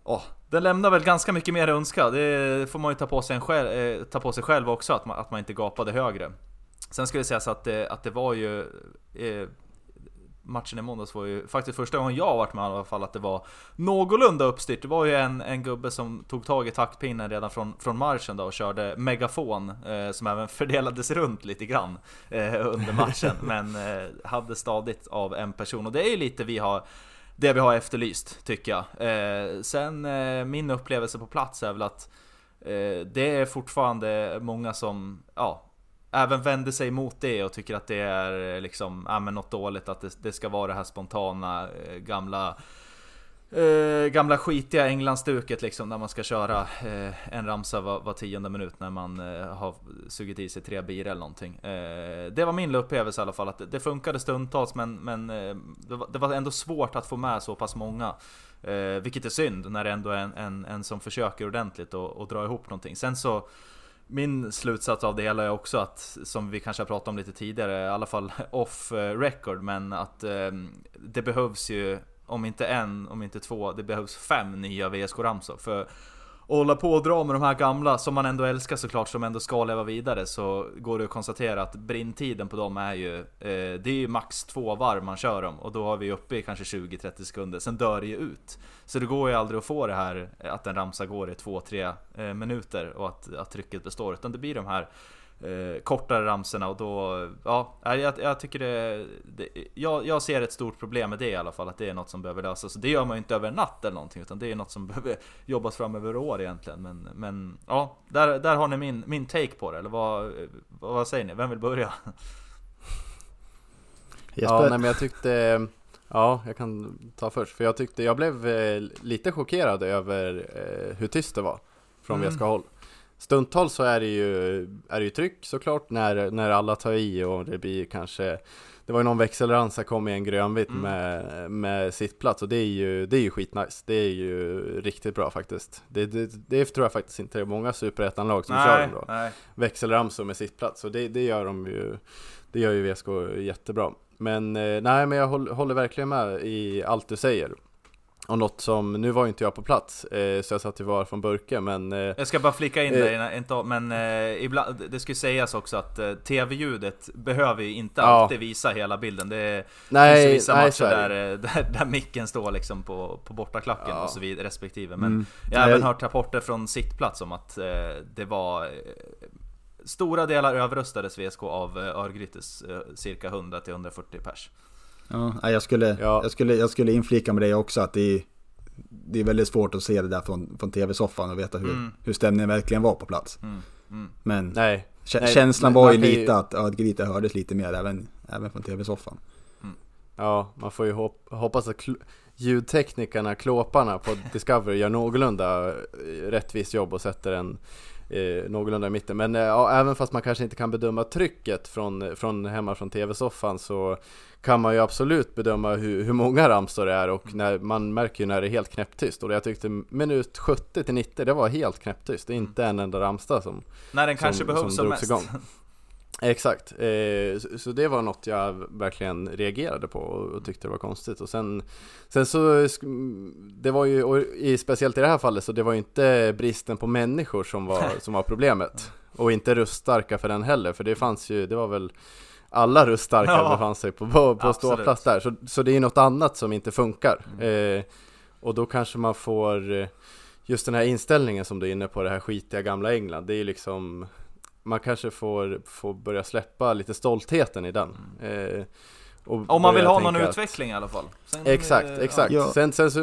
A: Ja, den lämnar väl ganska mycket mer att önska. Det får man ju ta på sig, en själv, eh, ta på sig själv också, att man, att man inte gapade högre. Sen ska det sägas att det, att det var ju... Eh, matchen i måndags var ju faktiskt första gången jag har varit med i alla fall att det var någorlunda uppstyrt. Det var ju en, en gubbe som tog tag i taktpinnen redan från, från marschen då och körde megafon eh, som även fördelades runt lite grann eh, under matchen. men eh, hade stadigt av en person och det är ju lite vi har det vi har efterlyst tycker jag. Eh, sen eh, min upplevelse på plats är väl att eh, det är fortfarande många som ja, även vänder sig mot det och tycker att det är eh, liksom, ja men något dåligt att det, det ska vara det här spontana eh, gamla eh, Gamla skitiga Englandsstuket liksom när man ska köra eh, en ramsa var, var tionde minut när man eh, har sugit i sig tre bira eller någonting. Eh, det var min upplevelse i alla fall att det, det funkade stundtals men, men eh, det, var, det var ändå svårt att få med så pass många. Eh, vilket är synd när det ändå är en, en, en som försöker ordentligt och, och dra ihop någonting. Sen så min slutsats av det hela är också att, som vi kanske har pratat om lite tidigare, i alla fall off eh, record, men att eh, det behövs ju, om inte en, om inte två, det behövs fem nya VSK-ramsor. För att hålla på och dra med de här gamla som man ändå älskar såklart, som ändå ska leva vidare så går det att konstatera att brinntiden på dem är ju, eh, det är ju max två varv man kör dem och då har vi uppe i kanske 20-30 sekunder, sen dör det ju ut. Så det går ju aldrig att få det här att en ramsa går i 2-3 eh, minuter och att, att trycket består, utan det blir de här eh, kortare ramsorna och då, ja, jag, jag tycker det, det jag, jag ser ett stort problem med det i alla fall, att det är något som behöver lösas. Det gör man ju inte över en natt eller någonting, utan det är något som behöver jobbas fram över år egentligen. Men, men ja, där, där har ni min, min take på det, eller vad, vad säger ni? Vem vill börja?
C: Ja, nej, men jag tyckte Ja, jag kan ta först. För jag tyckte, jag blev eh, lite chockerad över eh, hur tyst det var från
A: Mm.
C: Veska håll. Stundtals så är det ju, är det ju tryck såklart när, när alla tar i och det blir kanske Det var ju någon växelramsa kom i en grönvitt
A: Mm.
C: med, med sittplats och det är ju, det är ju skitnice. Det är ju riktigt bra faktiskt. Det, det, det tror jag faktiskt inte det är många superettanlag som kör dem då
A: nej.
C: växelramsor med sittplats och det, det gör de ju Det gör ju VSK jättebra Men eh, nej men jag håller, håller verkligen med i allt du säger Och något som, nu var ju inte jag på plats eh, så jag satt ju var från Burke men eh,
A: Jag ska bara flika in
C: Eh.
A: det, innan- inte, men eh, ibland, det ska ju sägas också att eh, TV-ljudet behöver ju inte
C: Ja.
A: alltid visa hela bilden. Det är, finns
C: Nej,
A: vissa
C: nej
A: matcher där, eh, där, där micken står liksom på, på bortaklacken
C: Ja.
A: och så vidare respektive. Men
B: Mm.
A: jag har även
B: Nej.
A: hört rapporter från sittplats om att eh, det var Stora delar överröstades VSK av Örgrytes cirka 100-140 pers.
B: Ja, jag, skulle,
C: Ja.
B: jag, skulle, jag skulle inflika med det också att det är, det är väldigt svårt att se det där från, från tv-soffan och veta hur,
A: Mm.
B: hur stämningen verkligen var på plats.
A: Mm, mm.
B: Men
C: Nej, nej,
B: känslan var ju
C: kan ju-
B: lite att Örgryte hördes lite mer även, även från tv-soffan.
C: Ja, man får ju hop- hoppas att ljudteknikerna, klåparna på Discovery gör någorlunda eh, rättvist jobb och sätter en eh, någorlunda i mitten. Men eh, ja, även fast man kanske inte kan bedöma trycket från, från hemma från tv-soffan så kan man ju absolut bedöma hur, hur många ramsor det är och när, man märker ju när det är helt knäpptyst. Och jag tyckte minut 70 till 90, det var helt knäpptyst. Det är inte en enda ramsa som,
A: När den kanske
C: som,
A: behövs som,
C: drogs
A: mest.
C: igång. Exakt, eh, så, det var något jag verkligen reagerade på och, tyckte det var konstigt. Och sen, sen så, det var ju, och i, speciellt i det här fallet, så det var ju inte bristen på människor som var, som var problemet. Och inte ruststarka för den heller, för det fanns ju, det var väl alla ruststarka
A: Ja.
C: befann sig på, på, på ståplats där. Så, så det är något annat som inte funkar. Eh, och då kanske man får eh, just den här inställningen som du är inne på, det här skitiga gamla England. Det är ju liksom man kanske får, får börja släppa lite stoltheten i den. Eh, och
A: Om man vill ha någon
C: att-
A: utveckling i alla fall. Sen,
C: Exakt,
A: eh,
C: exakt.
B: Ja.
C: Sen, sen så,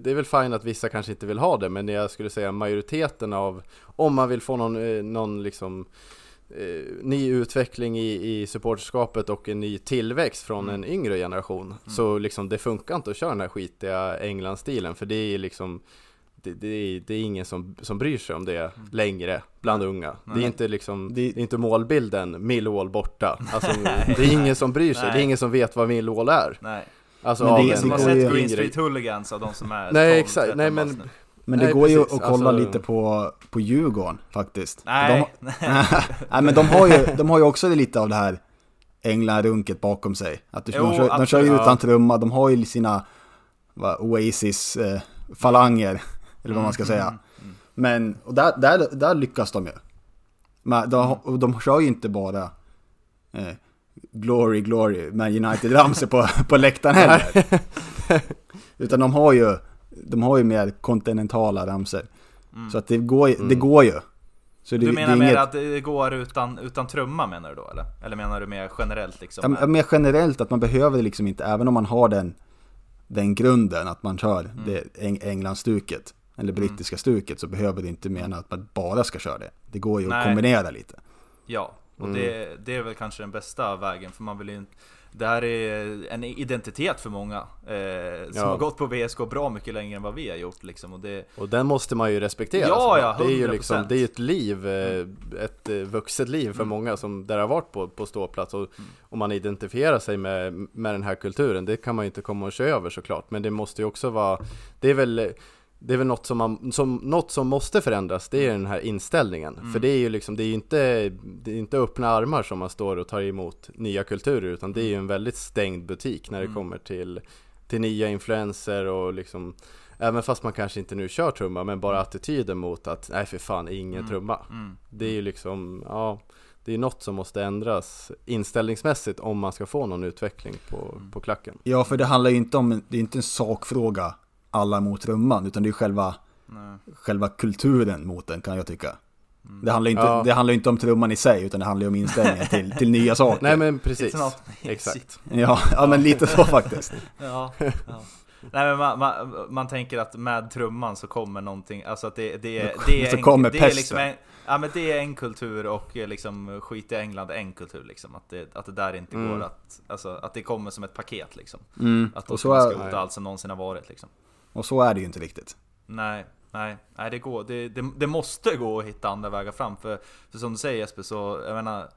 C: det är väl fint att vissa kanske inte vill ha det, men jag skulle säga majoriteten av, om man vill få någon, eh, någon liksom eh, ny utveckling i, i supporterskapet och en ny tillväxt från
A: Mm.
C: en yngre generation. Så liksom det funkar inte att köra den här skitiga England-stilen, för det är liksom det, det, är, det är ingen som, som bryr sig om det längre bland unga. Det
A: Nej.
C: är inte liksom,
B: Det-
C: det är inte målbilden Millwall borta. Alltså, det är ingen som bryr sig, det
A: Nej.
C: är ingen som vet vad Millwall är.
A: Nej.
C: Alltså
B: Men
C: av
B: det-
C: en
A: Som har sett
B: ju-
A: Green Street Hooligans av de som är
C: Nej
A: 12,
C: exakt,
A: 13
C: nej men.
B: Men det
C: Nej,
B: går ju
C: precis.
B: att kolla
C: Alltså-
B: lite på, på Djurgården faktiskt.
A: Nej,
B: De, nej men de har, ju, de har ju också lite av det här England-runket bakom sig. Att de,
A: Jo,
B: de, kör, de kör ju
A: ja.
B: utan trumma, de har ju sina Oasis-falanger, eller vad man ska säga.
A: Mm,
B: Men, och där, där, där lyckas de ju. Men de,
A: Mm.
B: de kör ju inte bara eh, Glory, Glory med United-ramsor på, på läktaren heller. Utan de har ju, de har ju mer kontinentala ramsor. Så att det går, det går ju. Så det,
A: Mm. Du
B: det
A: menar
B: är
A: mer
B: inget,
A: att det går utan, utan trumma menar du då eller? Eller menar du mer generellt liksom?
B: Ja, mer generellt att man behöver liksom inte, även om man har den, den grunden att man kör
A: Mm.
B: det Eng- Englandsstuket eller brittiska stuket så behöver det inte mena att man bara ska köra det. Det går ju att
A: Nej.
B: kombinera lite.
A: Ja, och
C: Mm.
A: det, det är väl kanske den bästa vägen för man vill ju inte det här är en identitet för många eh, som
C: Ja.
A: har gått på VSK bra mycket längre än vad vi har gjort liksom. Och det,
C: Och den måste man ju respektera.
A: Ja,
C: såklart.
A: ja,
C: det är ju
A: 100%.
C: liksom, det är ett liv, eh, ett eh, vuxet liv
A: Mm.
C: för många som där har varit på, på ståplats. Och om man identifierar sig med, med den här kulturen, det kan man ju inte komma och köra över såklart. Men det måste ju också vara, det är väl det är väl något som, man, som, något som måste förändras, det är den här inställningen.
A: Mm.
C: För det är ju liksom, det är ju inte, det är inte öppna armar som man står och tar emot nya kulturer, utan det är ju en väldigt stängd butik när det
A: Mm.
C: kommer till, till nya influenser och liksom Även fast man kanske inte nu kör trumma, men bara attityden mot att nej för fan, ingen
A: Mm.
C: trumma.
A: Mm.
C: Det är ju liksom, ja, det är något som måste ändras inställningsmässigt om man ska få någon utveckling på,
A: Mm.
C: på klacken.
B: Ja, för det handlar ju inte om, det är inte en sakfråga alla mot trumman, utan det är själva,
A: Nej.
B: själva kulturen mot den kan jag tycka. Det handlar inte,
C: Ja.
B: det handlar inte om trumman i sig, utan det handlar ju om inställningen till, till nya saker.
C: Nej men precis, exakt.
B: Ja, ja, men lite så faktiskt.
A: Ja, ja. Nej men man, man, man tänker att med trumman så kommer någonting, alltså att det, det, är, det är
B: Så
A: en,
B: kommer
A: det är liksom en, Ja men det är en kultur och eh, liksom skit i England är en kultur liksom. Att det, att det där inte
C: Mm.
A: går att, alltså att det kommer som ett paket liksom.
B: Mm.
A: Att
B: Och, så
A: ska
B: är,
A: skrota allt som någonsin har varit liksom
B: och så är det ju inte riktigt.
A: Nej, nej, nej det går. Det, det, det måste gå att hitta andra vägar fram. För, för som du säger Jesper, så jag menar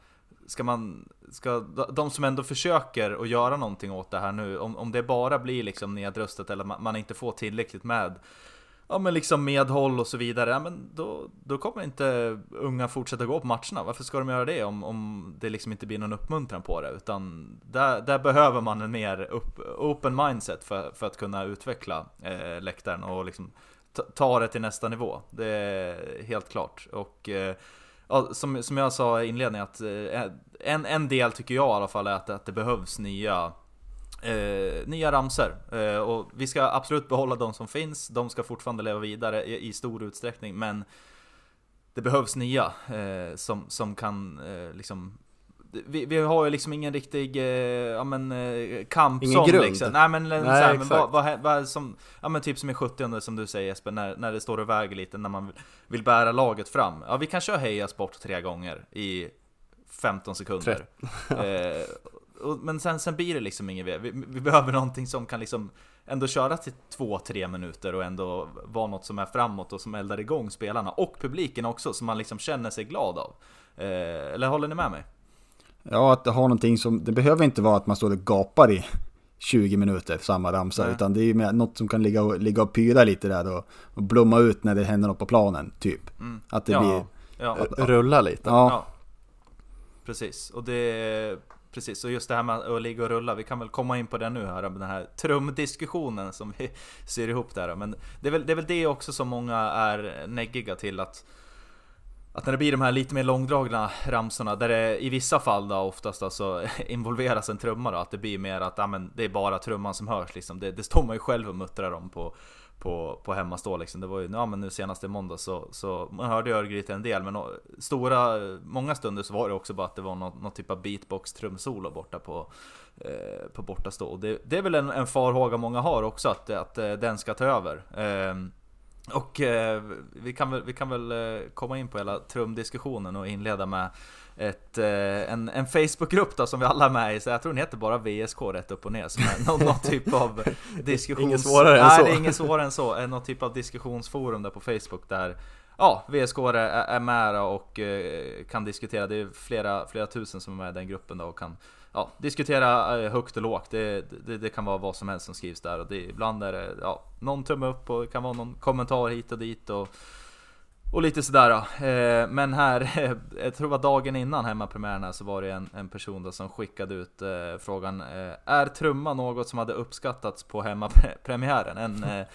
A: Ska man, ska de som ändå försöker att göra någonting åt det här nu, om, om det bara blir liksom nedröstat eller man, man inte får tillräckligt med Ja men liksom medhåll och så vidare, ja, men då, då kommer inte unga fortsätta gå på matcherna. Varför ska de göra det om, om det liksom inte blir någon uppmuntran på det? Utan där, där behöver man en mer upp, open mindset för, för att kunna utveckla eh, läktaren och liksom ta- ta det till nästa nivå. Det är helt klart. Och eh, ja, som, som jag sa i inledningen, att eh, en, en del tycker jag i alla fall är att, att det behövs nya Eh, nya ramser eh, och vi ska absolut behålla de som finns. De ska fortfarande leva vidare i, i stor utsträckning, men det behövs nya eh, som, som kan eh, liksom vi, vi har ju liksom ingen riktig eh, ja, men, eh, kamp
C: Ingen grund.
A: liksom. Nej men, Nej,
C: Nej,
A: här, men vad, vad, vad som, ja men typ som i 70 som du säger Jesper, när, när det står och väger lite, när man vill, vill bära laget fram. Ja vi kan köra heja sport tre gånger i 15 sekunder. eh, och, men sen, sen blir det liksom inget. Vi, vi behöver någonting som kan liksom ändå köra till 2-3 minuter och ändå vara något som är framåt och som eldar igång spelarna och publiken också, som man liksom känner sig glad av. Eh, eller håller ni med mig?
B: Ja, att det har någonting som, det behöver inte vara att man står och gapar i 20 minuter, samma ramsa,
A: Nej.
B: utan det är ju något som kan ligga och, ligga och pyra lite där och, och blomma ut när det händer något på planen, typ.
A: Mm.
B: Att det
A: Ja.
B: blir,
A: Ja,
C: Rulla lite.
B: ja,
A: ja. Precis, och det Precis, och just det här med att ligga och rulla, vi kan väl komma in på det nu här, den här trumdiskussionen som vi syr ihop där Men det är, väl, det är väl det också som många är neggiga till att att när det blir de här lite mer långdragna ramsorna, där det i vissa fall då oftast alltså involveras en trumma då, att det blir mer att ja, men, det är bara trumman som hörs liksom. Det, det står man ju själv och muttrar om på, på, på hemmastå liksom. Det var ju, ja men nu senast i måndag så, så man hörde Örgryte en del, men stora, många stunder så var det också bara att det var någon, någon typ av beatbox trumsolo borta på, eh, på bortastå. Och det, det är väl en, en farhåga många har också, att, att att den ska ta över. Eh, och eh, vi, kan väl, vi kan väl eh, komma in på hela trumdiskussionen och inleda med ett, eh, en, en Facebookgrupp då som vi alla är med i, så jag tror den heter bara VSK rätt upp och ner, som är någon, någon typ av diskussions...
C: Inget svårare än
A: Nej,
C: så.
A: det är inget svårare än så, Eh, någon typ av diskussionsforum där på Facebook där Ja, VSK är, är med och eh, kan diskutera, det är flera, flera tusen som är med i den gruppen då och kan ja, diskutera eh, högt och lågt. Det, det, det kan vara vad som helst som skrivs där och det, ibland är det ja, någon tumme upp och det kan vara någon kommentar hit och dit och, och lite sådär. Eh, Men här, jag tror det var dagen innan hemmapremiären här så var det en, en person då som skickade ut eh, frågan eh, Är trumma något som hade uppskattats på hemmapremiären? En eh,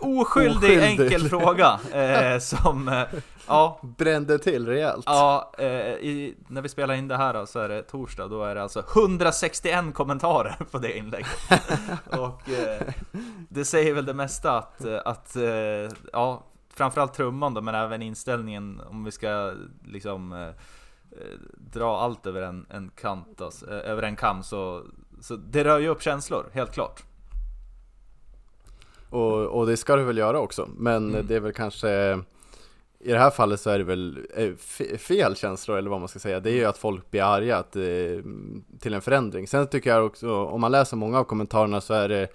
A: oskyldig,
C: Oskyldig.
A: enkel fråga eh, som, eh, ja,
C: Brände till rejält.
A: Ja, eh, i, när vi spelar in det här då, så är det torsdag, då är det alltså 161 kommentarer på det inlägget. och eh, det säger väl det mesta att, eh, att eh, ja, framförallt trumman då, men även inställningen om vi ska liksom eh, eh, dra allt över en, en kant, alltså, eh, över en kam så, så det rör ju upp känslor, helt klart.
C: Och, och det ska du väl göra också, men
A: Mm.
C: det är väl kanske i det här fallet så är det väl fe- fel känslor eller vad man ska säga. Det är ju att folk blir arga att, till en förändring. Sen tycker jag också, om man läser många av kommentarerna så är det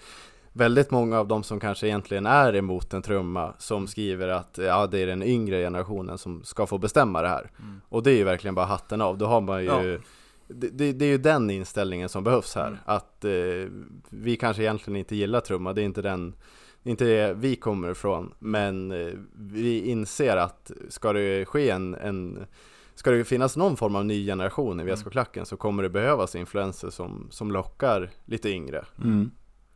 C: väldigt många av de som kanske egentligen är emot en trumma som skriver att ja, det är den yngre generationen som ska få bestämma det här.
A: Mm.
C: Och det är ju verkligen bara hatten av. Då har man ju
A: Ja.
C: det, det, det är ju den inställningen som behövs här.
A: Mm.
C: Att eh, vi kanske egentligen inte gillar trumma, det är inte den inte det vi kommer ifrån, men eh, vi inser att ska det ske en, en Ska det finnas någon form av ny generation i
A: Mm.
C: VSK-klacken så kommer det behövas influenser som, som lockar lite yngre.
B: Mm.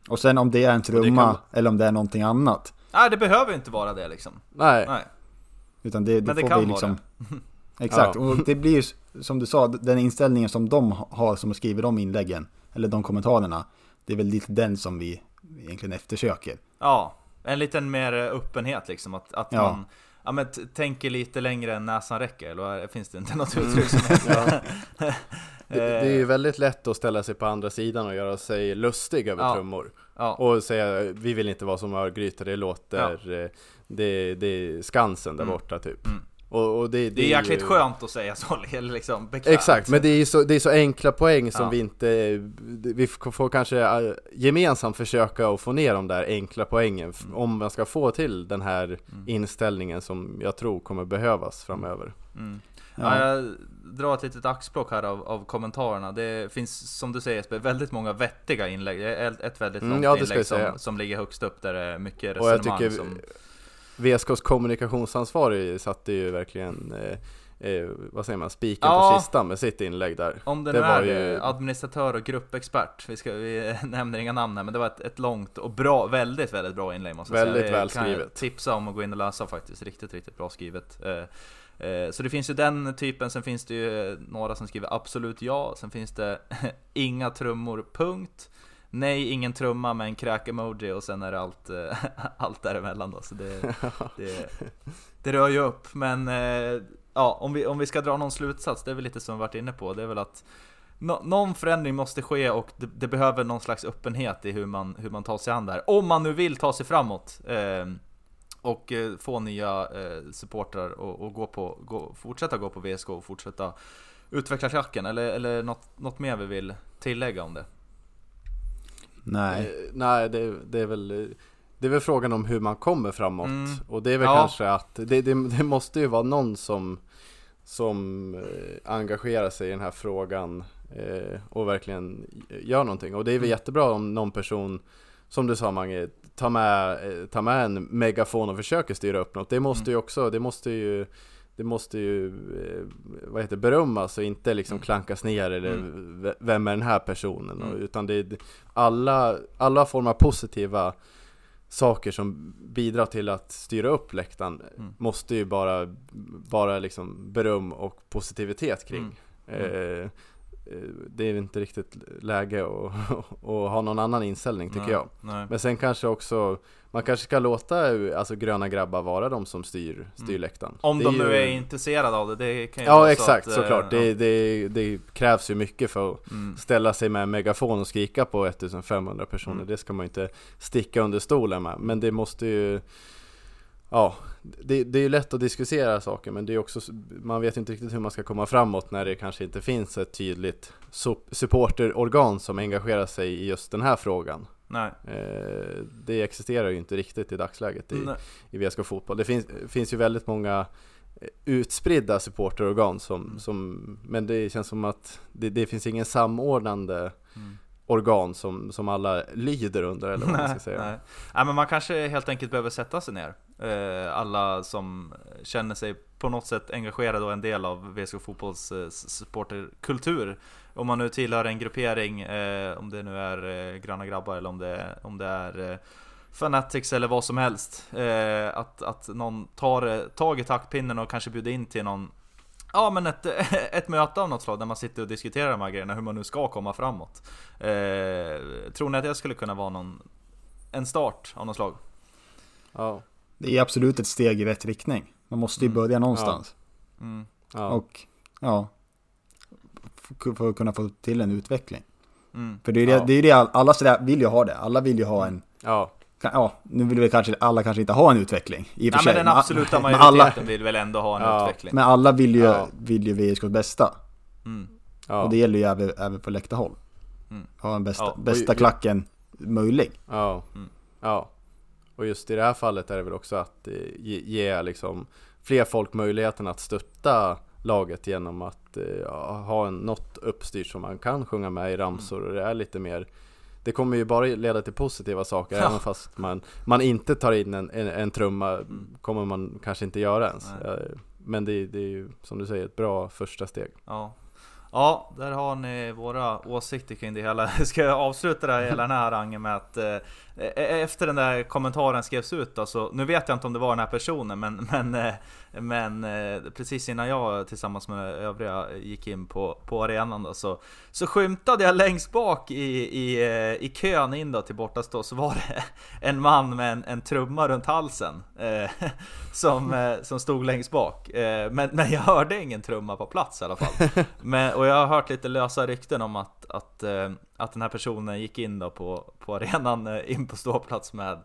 B: Och sen om det är en
C: det kan
B: trumma
C: vara-
B: eller om det är någonting annat.
A: Nej, det behöver ju inte vara det liksom.
C: Nej,
A: Nej.
B: Utan det, det
A: Men det
B: får
A: kan
B: vi
A: vara
B: liksom... Exakt,
C: Ja.
B: och det blir ju som du sa, den inställningen som de har som skriver de inläggen, eller de kommentarerna, det är väl lite den som vi egentligen eftersöker.
A: Ja, en liten mer eh, öppenhet liksom. Att, att
B: Ja.
A: man ja, men tänker lite längre än näsan räcker. Eller finns det inte något
B: Mm.
A: uttryck som heter?
C: det, det är ju väldigt lätt att ställa sig på andra sidan och göra sig lustig över
A: Ja.
C: trummor.
A: Ja,
C: Och säga vi vill inte vara som Örgryte, det låter, eh, det, det är Skansen där
A: Mm.
C: borta typ.
A: Mm.
C: Och, och det,
A: det är jäkligt
C: ju-
A: skönt att säga så, eller liksom bekvämt.
C: Exakt, men det är så, det är så enkla poäng som
A: Ja.
C: vi inte, vi får kanske eh, gemensamt försöka att få ner de där enkla poängen
A: Mm.
C: om man ska få till den här inställningen som jag tror kommer behövas framöver.
A: Mm.
B: Ja.
A: Ja. jag drar ett litet axplock här av, av kommentarerna. Det finns, som du säger Jesper, väldigt många vettiga inlägg. Ett- väldigt
C: Mm,
A: långt
C: ja, det ska
A: inlägg som, som ligger högst upp där det är mycket
C: Och jag
A: resonemang
C: tycker
A: som...
C: VSKs kommunikationsansvarig satte ju verkligen, eh, eh, vad säger man, spiken
A: Ja.
C: på kistan med sitt inlägg där.
A: Om det,
C: Det
A: nu är
C: ju-
A: eh, administratör och gruppexpert, vi, ska, vi nämner inga namn här, men det var ett, ett långt och bra, väldigt, väldigt bra inlägg måste jag
C: Väldigt
A: säga. Det
C: väl
A: kan jag tipsa om att gå in och läsa faktiskt, riktigt, riktigt bra skrivet. Eh, Så det finns ju den typen, sen finns det ju eh, några som skriver absolut ja, sen finns det inga trummor, punkt. Nej, ingen trumma med en kräk-emoji och sen är det allt, eh, allt däremellan då. Så det, det, det rör ju upp. Men ja, om vi, om vi ska dra någon slutsats, det är väl lite som vi varit inne på. Det är väl att nå, någon förändring måste ske och det, det behöver någon slags öppenhet i hur man, hur man tar sig an det här. Om man nu vill ta sig framåt. Och eh, få nya eh, supportrar och, och gå på, gå, fortsätta gå på VSK och fortsätta utveckla klacken. Eller, eller något, något mer vi vill tillägga om det.
B: Nej.
C: Eh, nej, det, det är väl det är väl frågan om hur man kommer framåt
A: Mm.
C: och det är väl
A: Ja.
C: kanske att det, det, det måste ju vara någon som som eh, engagerar sig i den här frågan eh, och verkligen gör någonting och det är väl
A: Mm.
C: jättebra om någon person som du sa Mange, tar med, eh, tar med en megafon och försöker styra upp något. Det måste
A: Mm.
C: ju också, det måste ju det måste ju, eh, vad heter berömmas och inte liksom
A: Mm.
C: klankas ner eller
A: Mm.
C: vem är den här personen?
A: Mm.
C: utan det är alla, alla former av positiva saker som bidrar till att styra upp läktaren
A: Mm.
C: måste ju bara, bara liksom beröm och positivitet kring.
A: Mm.
C: Eh, det är inte riktigt läge att, ha någon annan inställning tycker
A: Nej,
C: jag.
A: Nej.
C: Men sen kanske också, man kanske ska låta alltså, gröna grabbar vara de som styr, styr
A: Mm.
C: läktaren.
A: Om
C: Det
A: de
C: ju-
A: nu är intresserade av det, det kan ju
C: Ja
A: vara så
C: exakt,
A: att, eh,
C: såklart.
A: ja.
C: Det, det, det krävs ju mycket för att
A: Mm.
C: ställa sig med en megafon och skrika på 1500 personer.
A: Mm.
C: Det ska man ju inte sticka under stolen med. Men det måste ju Ja, det, det är ju lätt att diskutera saker men det är också Man vet inte riktigt hur man ska komma framåt när det kanske inte finns ett tydligt supporterorgan som engagerar sig i just den här frågan.
A: Nej.
C: Eh, det existerar ju inte riktigt i dagsläget i,
A: Nej.
C: i VSK Fotboll. Det finns, finns ju väldigt många eh, utspridda supporterorgan som,
A: Mm.
C: som men det känns som att det, det finns ingen samordnande
A: Mm.
C: organ som, som alla lyder under eller vad man ska säga.
A: Nej. Nej men man kanske helt enkelt behöver sätta sig ner. Eh, alla som känner sig på något sätt engagerade och en del av VSK Fotbolls eh, supporterkultur. Om man nu tillhör en gruppering, eh, om det nu är eh, Gröna Grabbar eller om det, om det är eh, Fanatics eller vad som helst. Eh, att, att någon tar eh, tag i taktpinnen och kanske bjuder in till någon Ja men ett, ett möte av något slag där man sitter och diskuterar de här grejerna, hur man nu ska komma framåt. Eh, tror ni att det skulle kunna vara någon, en start av något slag?
C: Ja,
B: det är absolut ett steg i rätt riktning. Man måste ju
A: Mm.
B: börja någonstans.
A: Mm.
C: ja.
B: Och ja, för att kunna få till en utveckling.
A: Mm.
B: För det är ju
C: Ja.
B: det, det, är det all- alla sådär vill ju ha det. Alla vill ju ha en,
C: ja.
B: ja, nu vill väl kanske alla kanske inte ha en utveckling i och för
A: Ja,
B: sig.
A: men den absoluta
B: men
A: majoriteten
B: alla,
A: vill väl ändå ha en
C: Ja.
A: utveckling?
B: men alla vill ju,
C: Ja.
B: vill ju VSKs bästa.
A: Mm.
C: ja.
B: Och det gäller ju även, även på läktarhåll.
A: Mm.
B: Ha den bästa,
A: Ja.
B: bästa klacken möjlig.
C: Ja,
A: Mm.
C: ja. Och just i det här fallet är det väl också att eh, ge, ge liksom fler folk möjligheten att stötta laget genom att eh, ja, ha en, något uppstyrt som man kan sjunga med i ramsor och det är lite mer det kommer ju bara leda till positiva saker
A: Ja.
C: även fast man, man inte tar in en, en, en trumma kommer man kanske inte göra ens.
A: Nej.
C: Eh, Men det, det är ju som du säger ett bra första steg.
A: Ja. Ja, där har ni våra åsikter kring det hela. Ska jag avsluta det här, hela den här harangen med att eh, efter den där kommentaren skrevs ut då, så nu vet jag inte om det var den här personen men, men, eh, men eh, precis innan jag tillsammans med övriga gick in på, på arenan då, så, så skymtade jag längst bak i, i, eh, i kön in då till bortastå så var det en man med en, en trumma runt halsen eh, som, som stod längst bak. Eh, men, men jag hörde ingen trumma på plats i alla fall. Men, och jag har hört lite lösa rykten om att, att, att den här personen gick in då på, på arenan in på ståplats med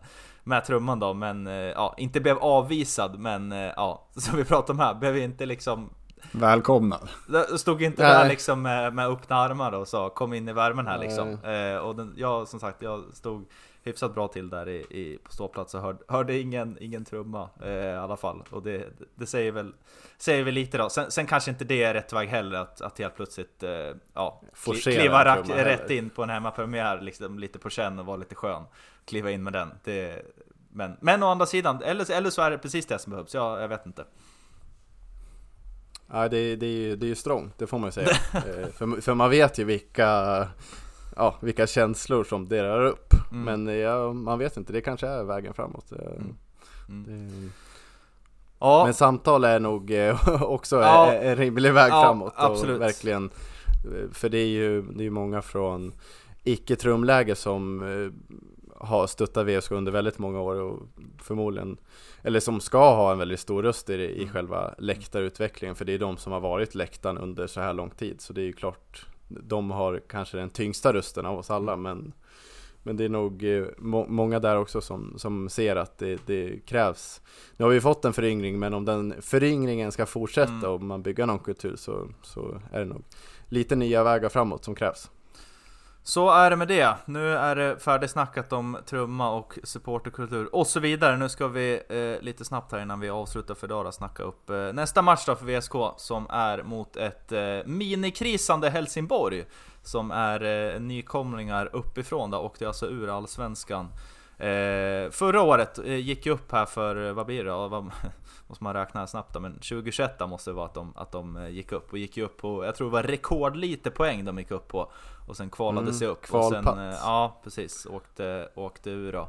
A: med trumman då, men eh, ja, inte blev avvisad, men eh, ja, som vi pratade om här, blev inte liksom
B: Välkomnad.
A: Stod inte Nej. där liksom med, med öppna armar och sa kom in i värmen här liksom. Eh, och den, jag som sagt, jag stod hyfsat bra till där i, i, på ståplats och hörde, hörde ingen, ingen trumma eh, i alla fall. Och det, det säger, väl, säger väl lite då. Sen, sen kanske inte det är rätt väg heller att, att helt plötsligt eh, ja, kliva rätt heller. in på en hemmapremiär liksom, lite på känn och vara lite skön. Kliva in med den. Det, men, men å andra sidan, eller, eller så är det precis det som behövs. Ja, jag vet inte.
C: Ja, det, det, är ju, det är ju strångt, det får man ju säga. Eh, för, för man vet ju vilka ja, vilka känslor som delar upp. Mm. Men ja, man vet inte, det kanske är vägen framåt. Mm. Mm. Det... Ja. Men samtal är nog eh, också ja. en rimlig väg ja, framåt. Absolut. Och verkligen, eh, för det är ju det är många från icke-trumläge som eh, har stöttat VSK under väldigt många år och förmodligen eller som ska ha en väldigt stor röst i, i mm. själva läktarutvecklingen för det är de som har varit läktaren under så här lång tid så det är ju klart de har kanske den tyngsta rösten av oss alla men men det är nog eh, må många där också som, som ser att det, det, krävs. Nu har vi fått en föryngring men om den föryngringen ska fortsätta mm. och man bygger någon kultur så, så är det nog lite nya vägar framåt som krävs
A: så är det med det. Nu är det färdigsnackat om trumma och supporterkultur och så vidare. Nu ska vi eh, lite snabbt här innan vi avslutar för idag snacka upp eh, nästa match då för VSK som är mot ett eh, minikrisande Helsingborg som är eh, nykomlingar uppifrån då, åkte alltså ur Allsvenskan. Eh, förra året eh, gick ju upp här för, eh, vad blir det? Då? Vad, måste man räkna snabbt då, men 2021 måste det vara att de, att de eh, gick upp. Och gick ju upp på, jag tror det var rekordlite poäng de gick upp på. Och sen kvalade mm, sig upp. Och sen, ja precis, åkte, åkte ur då.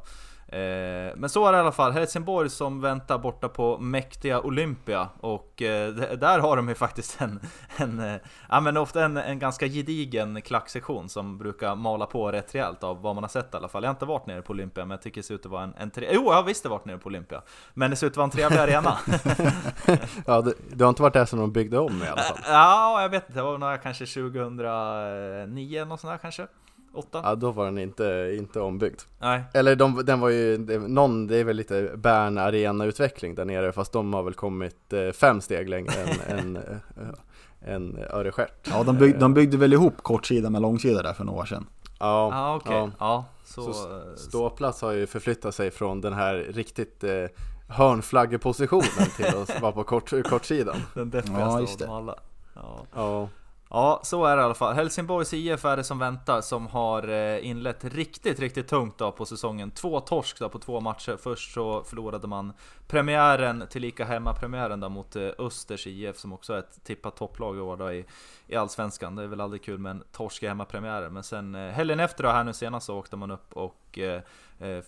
A: Eh, men så är det i alla fall, Helsingborg som väntar borta på mäktiga Olympia och eh, där har de ju faktiskt en, en eh, ja men ofta en, en ganska gedigen klacksektion som brukar mala på rätt rejält av vad man har sett i alla fall. Jag har inte varit nere på Olympia men jag tycker det ser ut att vara en, en tre... Jo, jag har visst varit nere på Olympia. Men det ser ut att vara en trevlig arena.
C: ja, du, du, har inte varit där som de byggde om i alla fall?
A: Ja, jag vet inte, det var några kanske 2009 eller något sånt där kanske. Åtta?
C: Ja, då var den inte, inte ombyggd.
A: Nej.
C: Eller de, den var ju, det, någon, det är väl lite Bern Arena-utveckling där nere, fast de har väl kommit eh, fem steg längre än, än, äh, än Örestjärt.
B: Ja, de, bygg, de byggde väl ihop kortsida med långsida där för några år sedan.
A: Ja, ah, okay. ja. ja
C: så, så ståplats har ju förflyttat sig från den här riktigt eh, hörnflaggepositionen till att vara på kort, kortsidan.
A: Den deppigaste ja, av dem alla. Ja. ja. Ja, så är det i alla fall. Helsingborgs IF är det som väntar, som har eh, inlett riktigt, riktigt tungt då på säsongen. Två torsk då på två matcher. Först så förlorade man premiären, tillika hemmapremiären då mot eh, Östers IF, som också är ett tippat topplag i år då i, i Allsvenskan. Det är väl aldrig kul med en torsk i hemmapremiären. Men sen eh, helgen efter då, här nu senast, så åkte man upp och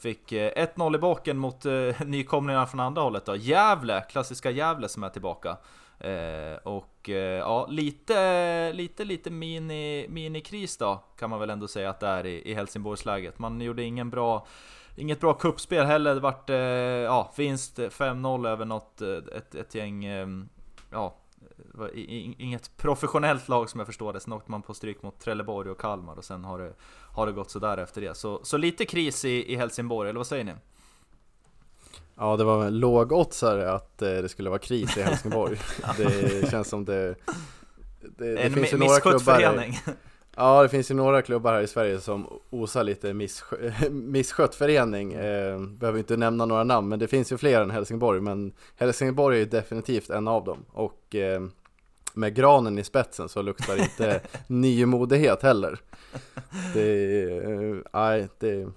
A: Fick 1-0 i baken mot nykomlingarna från andra hållet då. Gävle, klassiska Gävle som är tillbaka. Eh, och eh, ja, lite, lite, lite mini, minikris då kan man väl ändå säga att det är i, i Helsingborgsläget. Man gjorde ingen bra, inget bra kuppspel heller. Det vart eh, ja, vinst 5-0 över något, eh, ett, ett gäng, eh, ja, inget professionellt lag som jag förstår det. Sen åkte man på stryk mot Trelleborg och Kalmar och sen har det, har det gått sådär efter det. Så, så lite kris i, i Helsingborg, eller vad säger ni?
C: Ja, det var en lågoddsare att eh, det skulle vara kris i Helsingborg. det känns som det...
A: det, det en finns ju några klubbar förening.
C: Ja, det finns ju några klubbar här i Sverige som osar lite misskö misskött förening. Eh, behöver inte nämna några namn, men det finns ju fler än Helsingborg. Men Helsingborg är ju definitivt en av dem. Och eh, med granen i spetsen så luktar det inte nymodighet heller. Det, nej, det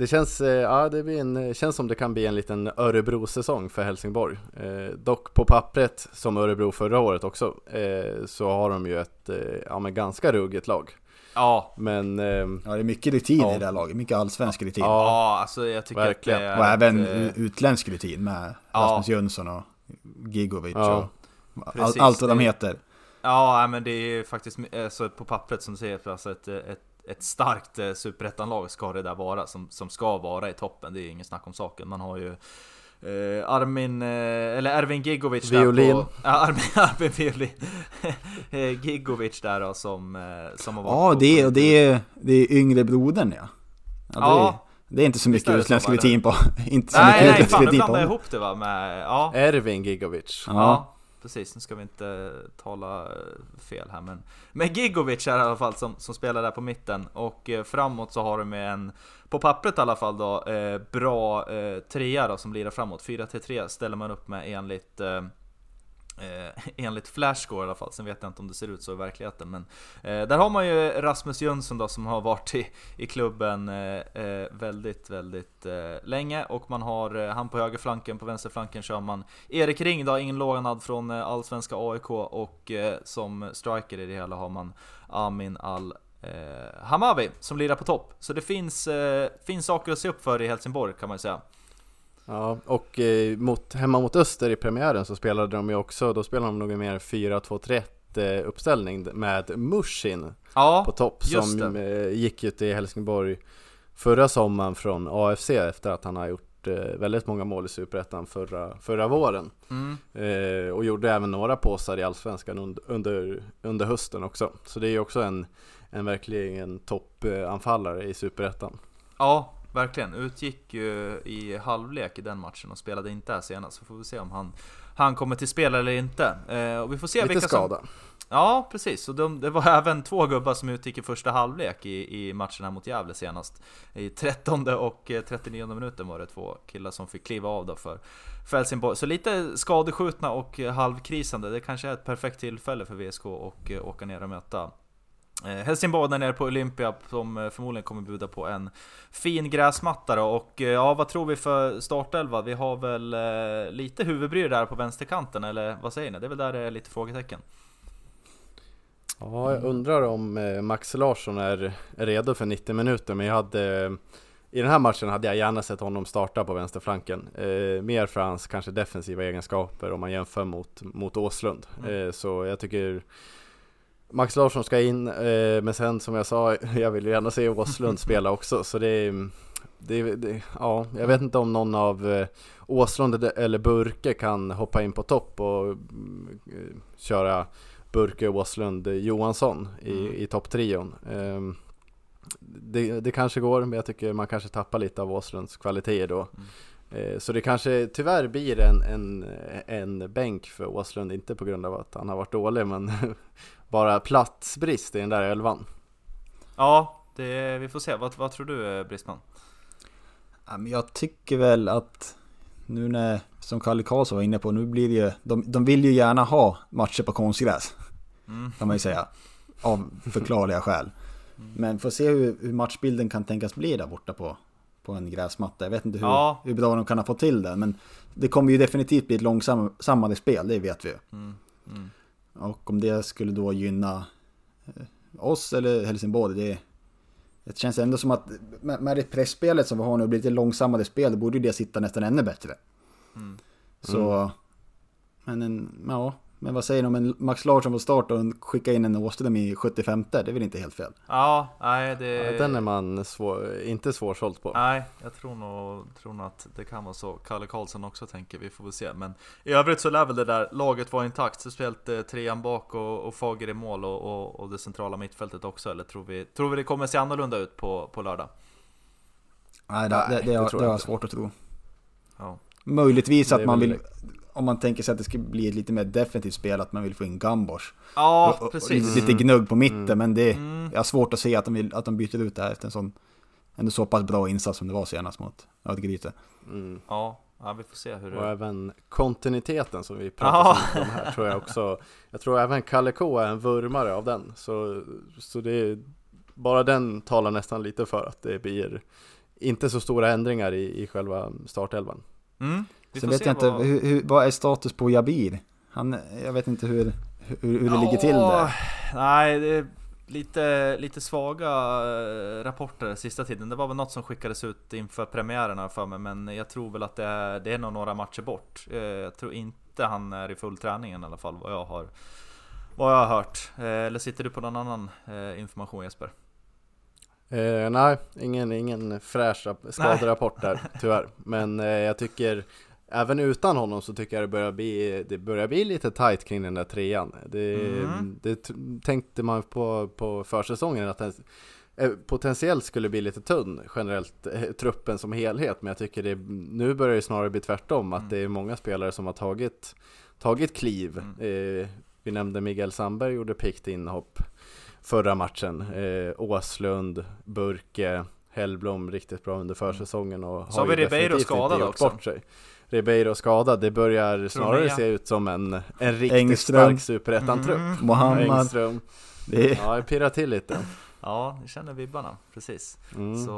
C: Det känns, eh, ja, det blir en, känns som det kan bli en liten Örebro-säsong för Helsingborg. Eh, dock på pappret, som Örebro förra året också, eh, så har de ju ett eh, ja, men ganska ruggigt lag.
A: Ja,
C: Men eh,
B: Ja, det är mycket rutin
C: Ja.
B: i det här laget. Mycket allsvensk rutin.
C: Ja.
A: ja, alltså jag tycker
C: verkligen.
A: att det är
B: och även
A: ett, eh,
B: utländsk rutin med
A: Ja.
B: Rasmus Jönsson och Gigovic
C: Ja.
B: och all,
A: Precis,
B: allt vad de heter.
A: Ja, men det är faktiskt eh, så på pappret som du säger, alltså ett, ett, ett starkt eh, superettanlag ska det där vara, som, som ska vara i toppen. Det är ingen snack om saken. Man har ju eh, Armin, eh, eller Ervin Gigovic
C: Violin.
A: där på... Ja, Armin, Armin Violin. Eh, Gigovic där då som, eh, som har
B: Ja, det är, det är, det är yngre brodern ja. ja, det,
A: Ja.
B: är, det är inte så mycket
A: det
B: utländsk rutin på. inte så
A: Nej,
B: mycket
A: nej, fan nu blandar jag ihop det va med... Ja,
C: Ervin Gigovic.
A: Ja.
B: Ja
A: precis. Nu ska vi inte tala eh, fel här men... Men Gigovic är i alla fall som, som spelar där på mitten och eh, framåt så har de med en, på pappret i alla fall då, eh, bra eh, trea då som lirar framåt. 4-3 ställer man upp med enligt eh, Eh, enligt Flashscore i alla fall, sen vet jag inte om det ser ut så i verkligheten men eh, Där har man ju Rasmus Jönsson då som har varit i, i klubben eh, eh väldigt, väldigt eh, länge och man har eh, han på högerflanken, på vänsterflanken kör man Erik Ring då, inlånad från eh, allsvenska AIK och eh, som striker i det hela har man Amin Al eh, Hamavi som lirar på topp. Så det finns, eh, finns saker att se upp för i Helsingborg kan man ju säga.
C: Ja, och eh, mot, hemma mot Öster i premiären så spelade de ju också, då spelade de nog mer 4-2-3-1 eh, uppställning med Mushin
A: Ja,
C: på topp som eh, gick ju till Helsingborg förra sommaren från AFC efter att han har gjort eh, väldigt många mål i Superettan förra, förra våren.
A: mm,
C: Eh, och gjorde även några påsar i Allsvenskan under, under, under hösten också. Så det är ju också en, en verkligen toppanfallare i Superettan.
A: ja, verkligen. Utgick ju i halvlek i den matchen och spelade inte här senast. Så får vi se om han, han kommer till spel eller inte. Eh, och vi får se
C: Lite
A: vilka som...
C: skada.
A: Ja, precis. Och de, det var även två gubbar som utgick i första halvlek i, i matchen här mot Gävle senast. I 13 och eh, 39 minuten var det två killar som fick kliva av då för, för Helsingborg. Så lite skadeskjutna och eh, halvkrisande. Det kanske är ett perfekt tillfälle för VSK och eh, åka ner och möta eh, Helsingborg där nere på Olympia som eh, förmodligen kommer bjuda på en fin gräsmatta då. Och eh, ja, vad tror vi för startelva? Vi har väl eh, lite huvudbry där på vänsterkanten, eller vad säger ni? Det är väl där det är lite frågetecken.
C: Ja, jag undrar om eh, Max Larsson är, är redo för 90 minuter, men jag hade i den här matchen hade jag gärna sett honom starta på vänsterflanken. Eh, mer för hans kanske defensiva egenskaper om man jämför mot, mot Åslund.
A: Mm.
C: Eh, så jag tycker Max Larsson ska in, eh, men sen som jag sa, jag vill ju gärna se Åslund spela också. Så det är, det, det, ja, jag vet inte om någon av eh, Åslund eller Burke kan hoppa in på topp och mm, eh, köra Burke, Åslund, Johansson i,
A: Mm.
C: i topptrion. Ehm, det, det kanske går, men jag tycker man kanske tappar lite av Åslunds kvaliteter då. Eh, Så det kanske tyvärr blir en, en, en bänk för Åslund, inte på grund av att han har varit dålig, men bara platsbrist i den där elvan.
A: Ja, det, vi får se. Vad, vad tror du eh,
B: men jag tycker väl att nu när, som Kalle Karlsson var inne på, nu blir det ju, de, de vill ju gärna ha matcher på konstgräs.
A: Mm.
B: Kan man ju säga. Av förklarliga skäl. Men får se hur, hur matchbilden kan tänkas bli där borta på, på en gräsmatta. Jag vet inte hur,
A: Ja.
B: hur bra de kan ha fått till det. Men det kommer ju definitivt bli ett långsammare spel, det vet vi ju.
A: Mm. Mm.
B: Och om det skulle då gynna eh, oss eller Helsingborg, det, det känns ändå som att med, med det pressspelet som vi har nu, blir lite långsammare spel, då borde ju det sitta nästan ännu bättre.
A: Mm.
B: Så, men en, ja, men vad säger ni om en Max Larsson på start och skicka in en Åström i 75 det är väl inte helt fel?
A: Ja, nej det...
C: Ja, den är man svår, inte svårsåld på.
A: Nej, jag tror nog, tror nog att det kan vara så. Kalle Karlsson också tänker, vi får väl se. Men i övrigt så lär väl det där laget vara intakt. Speciellt eh, trean bak och, och Fager i mål och, och, och det centrala mittfältet också. Eller tror vi, tror vi det kommer se annorlunda ut på, på lördag?
B: Nej, det,
C: Nej,
B: det, det,
C: det
B: har-
C: tror
B: det
C: jag
B: har jag svårt att tro.
A: Ja.
B: Möjligtvis att man vill, om man tänker sig att det ska bli ett lite mer defensivt spel, att man vill få in Gambors.
A: Ja,
B: Och- och
A: precis.
B: Lite, lite gnugg på mitten,
C: Mm.
B: men det,
A: Mm.
B: jag har svårt att se att de, vill, att de byter ut det här efter en sån, ändå så pass bra insats som det var senast mot Örgryte.
C: Mm.
A: Ja, ja, vi får se hur
C: Och
A: det...
C: även kontinuiteten som vi pratade
A: Ja.
C: om här tror jag också Jag tror även Kalle K är en vurmare av den Så, så det är Bara den talar nästan lite för att det blir inte så stora ändringar i, i själva startelvan.
A: Mm. Vi
B: Sen vet jag inte,
A: vad-
B: hur, hur, vad är status på Jabir? Han, jag vet inte hur, hur, hur det ligger till där.
A: Nej, det är lite, lite svaga eh, rapporter sista tiden. Det var väl något som skickades ut inför premiären här för mig, men jag tror väl att det är, det är nog några matcher bort. Eh, Jag tror inte han är i full träning i alla fall, vad jag har, vad jag har hört. Eh, Eller sitter du på någon annan information Jesper?
C: Eh, nej, ingen, ingen fräsch rap- skaderapport där tyvärr. Men eh, jag tycker även utan honom så tycker jag det börjar bli, det börjar bli lite tight kring den där trean. Det,
A: Mm.
C: det tänkte man på, på försäsongen att den eh, potentiellt skulle bli lite tunn generellt, eh, truppen som helhet. Men jag tycker det, nu börjar det snarare bli tvärtom, att
A: Mm.
C: det är många spelare som har tagit, tagit kliv.
A: Mm.
C: Eh, vi nämnde Miguel Sandberg gjorde pikt inhopp förra matchen. Eh, Åslund, Burke, Hellblom riktigt bra under försäsongen och
A: Så har vi Ribeiro skadad också.
C: bort sig. Ribeiro skadad, det börjar snarare se ut som en, en riktigt
B: Engström.
C: stark superettan-trupp.
A: Mm.
B: Mohammad,
C: Engström,
B: det
C: ja det pirrar till lite.
A: Ja, jag känner vibbarna, precis.
C: Mm.
A: Så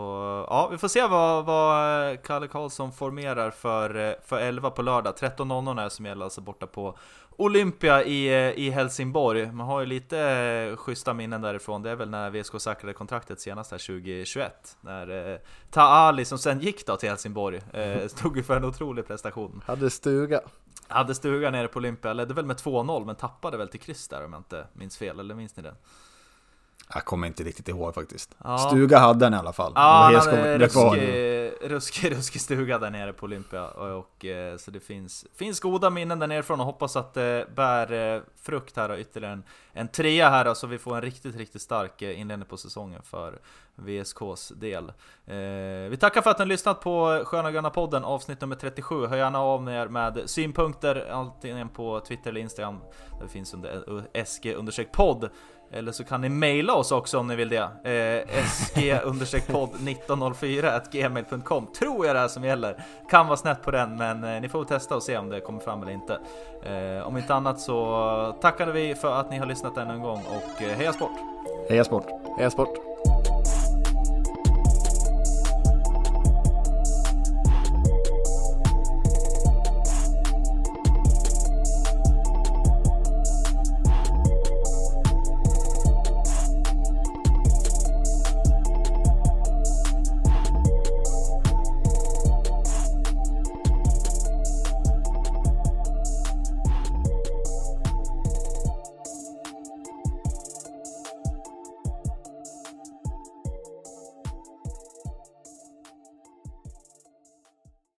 A: ja, vi får se vad, vad Kalle Karlsson formerar för, eh, för 11 på lördag. 13.00 är som gäller alltså borta på Olympia i, eh, i Helsingborg. Man har ju lite eh, schyssta minnen därifrån. Det är väl när VSK säkrade kontraktet senast här 2021. När eh, Taali, som sen gick då till Helsingborg, eh, stod ju för en otrolig prestation.
C: Hade stuga.
A: Hade stuga nere på Olympia, ledde väl med 2-0 men tappade väl till kryss där om jag inte minns fel, eller minns ni det?
B: Jag kommer inte riktigt ihåg faktiskt.
A: Ja.
B: Stuga hade han i alla fall.
A: Ja, han hade ruskig, ruskig, ruskig stuga där nere på Olympia och, och eh, Så det finns, finns goda minnen där nerifrån och hoppas att det bär eh, frukt här och ytterligare en, en trea här då, så vi får en riktigt, riktigt stark eh, inledning på säsongen för VSKs del. Vi tackar för att ni har lyssnat på Sköna Gröna podden avsnitt nummer 37. Hör gärna av er med synpunkter antingen på Twitter eller Instagram. Där vi finns under SG-podd. Eller så kan ni mejla oss också om ni vill det. Eh, SG-podd 1904 gmail.com Tror jag det är som gäller. Kan vara snett på den men eh, ni får testa och se om det kommer fram eller inte. Eh, om inte annat så tackar vi för att ni har lyssnat ännu en gång och eh, heja sport!
B: Heja sport!
C: E-sport.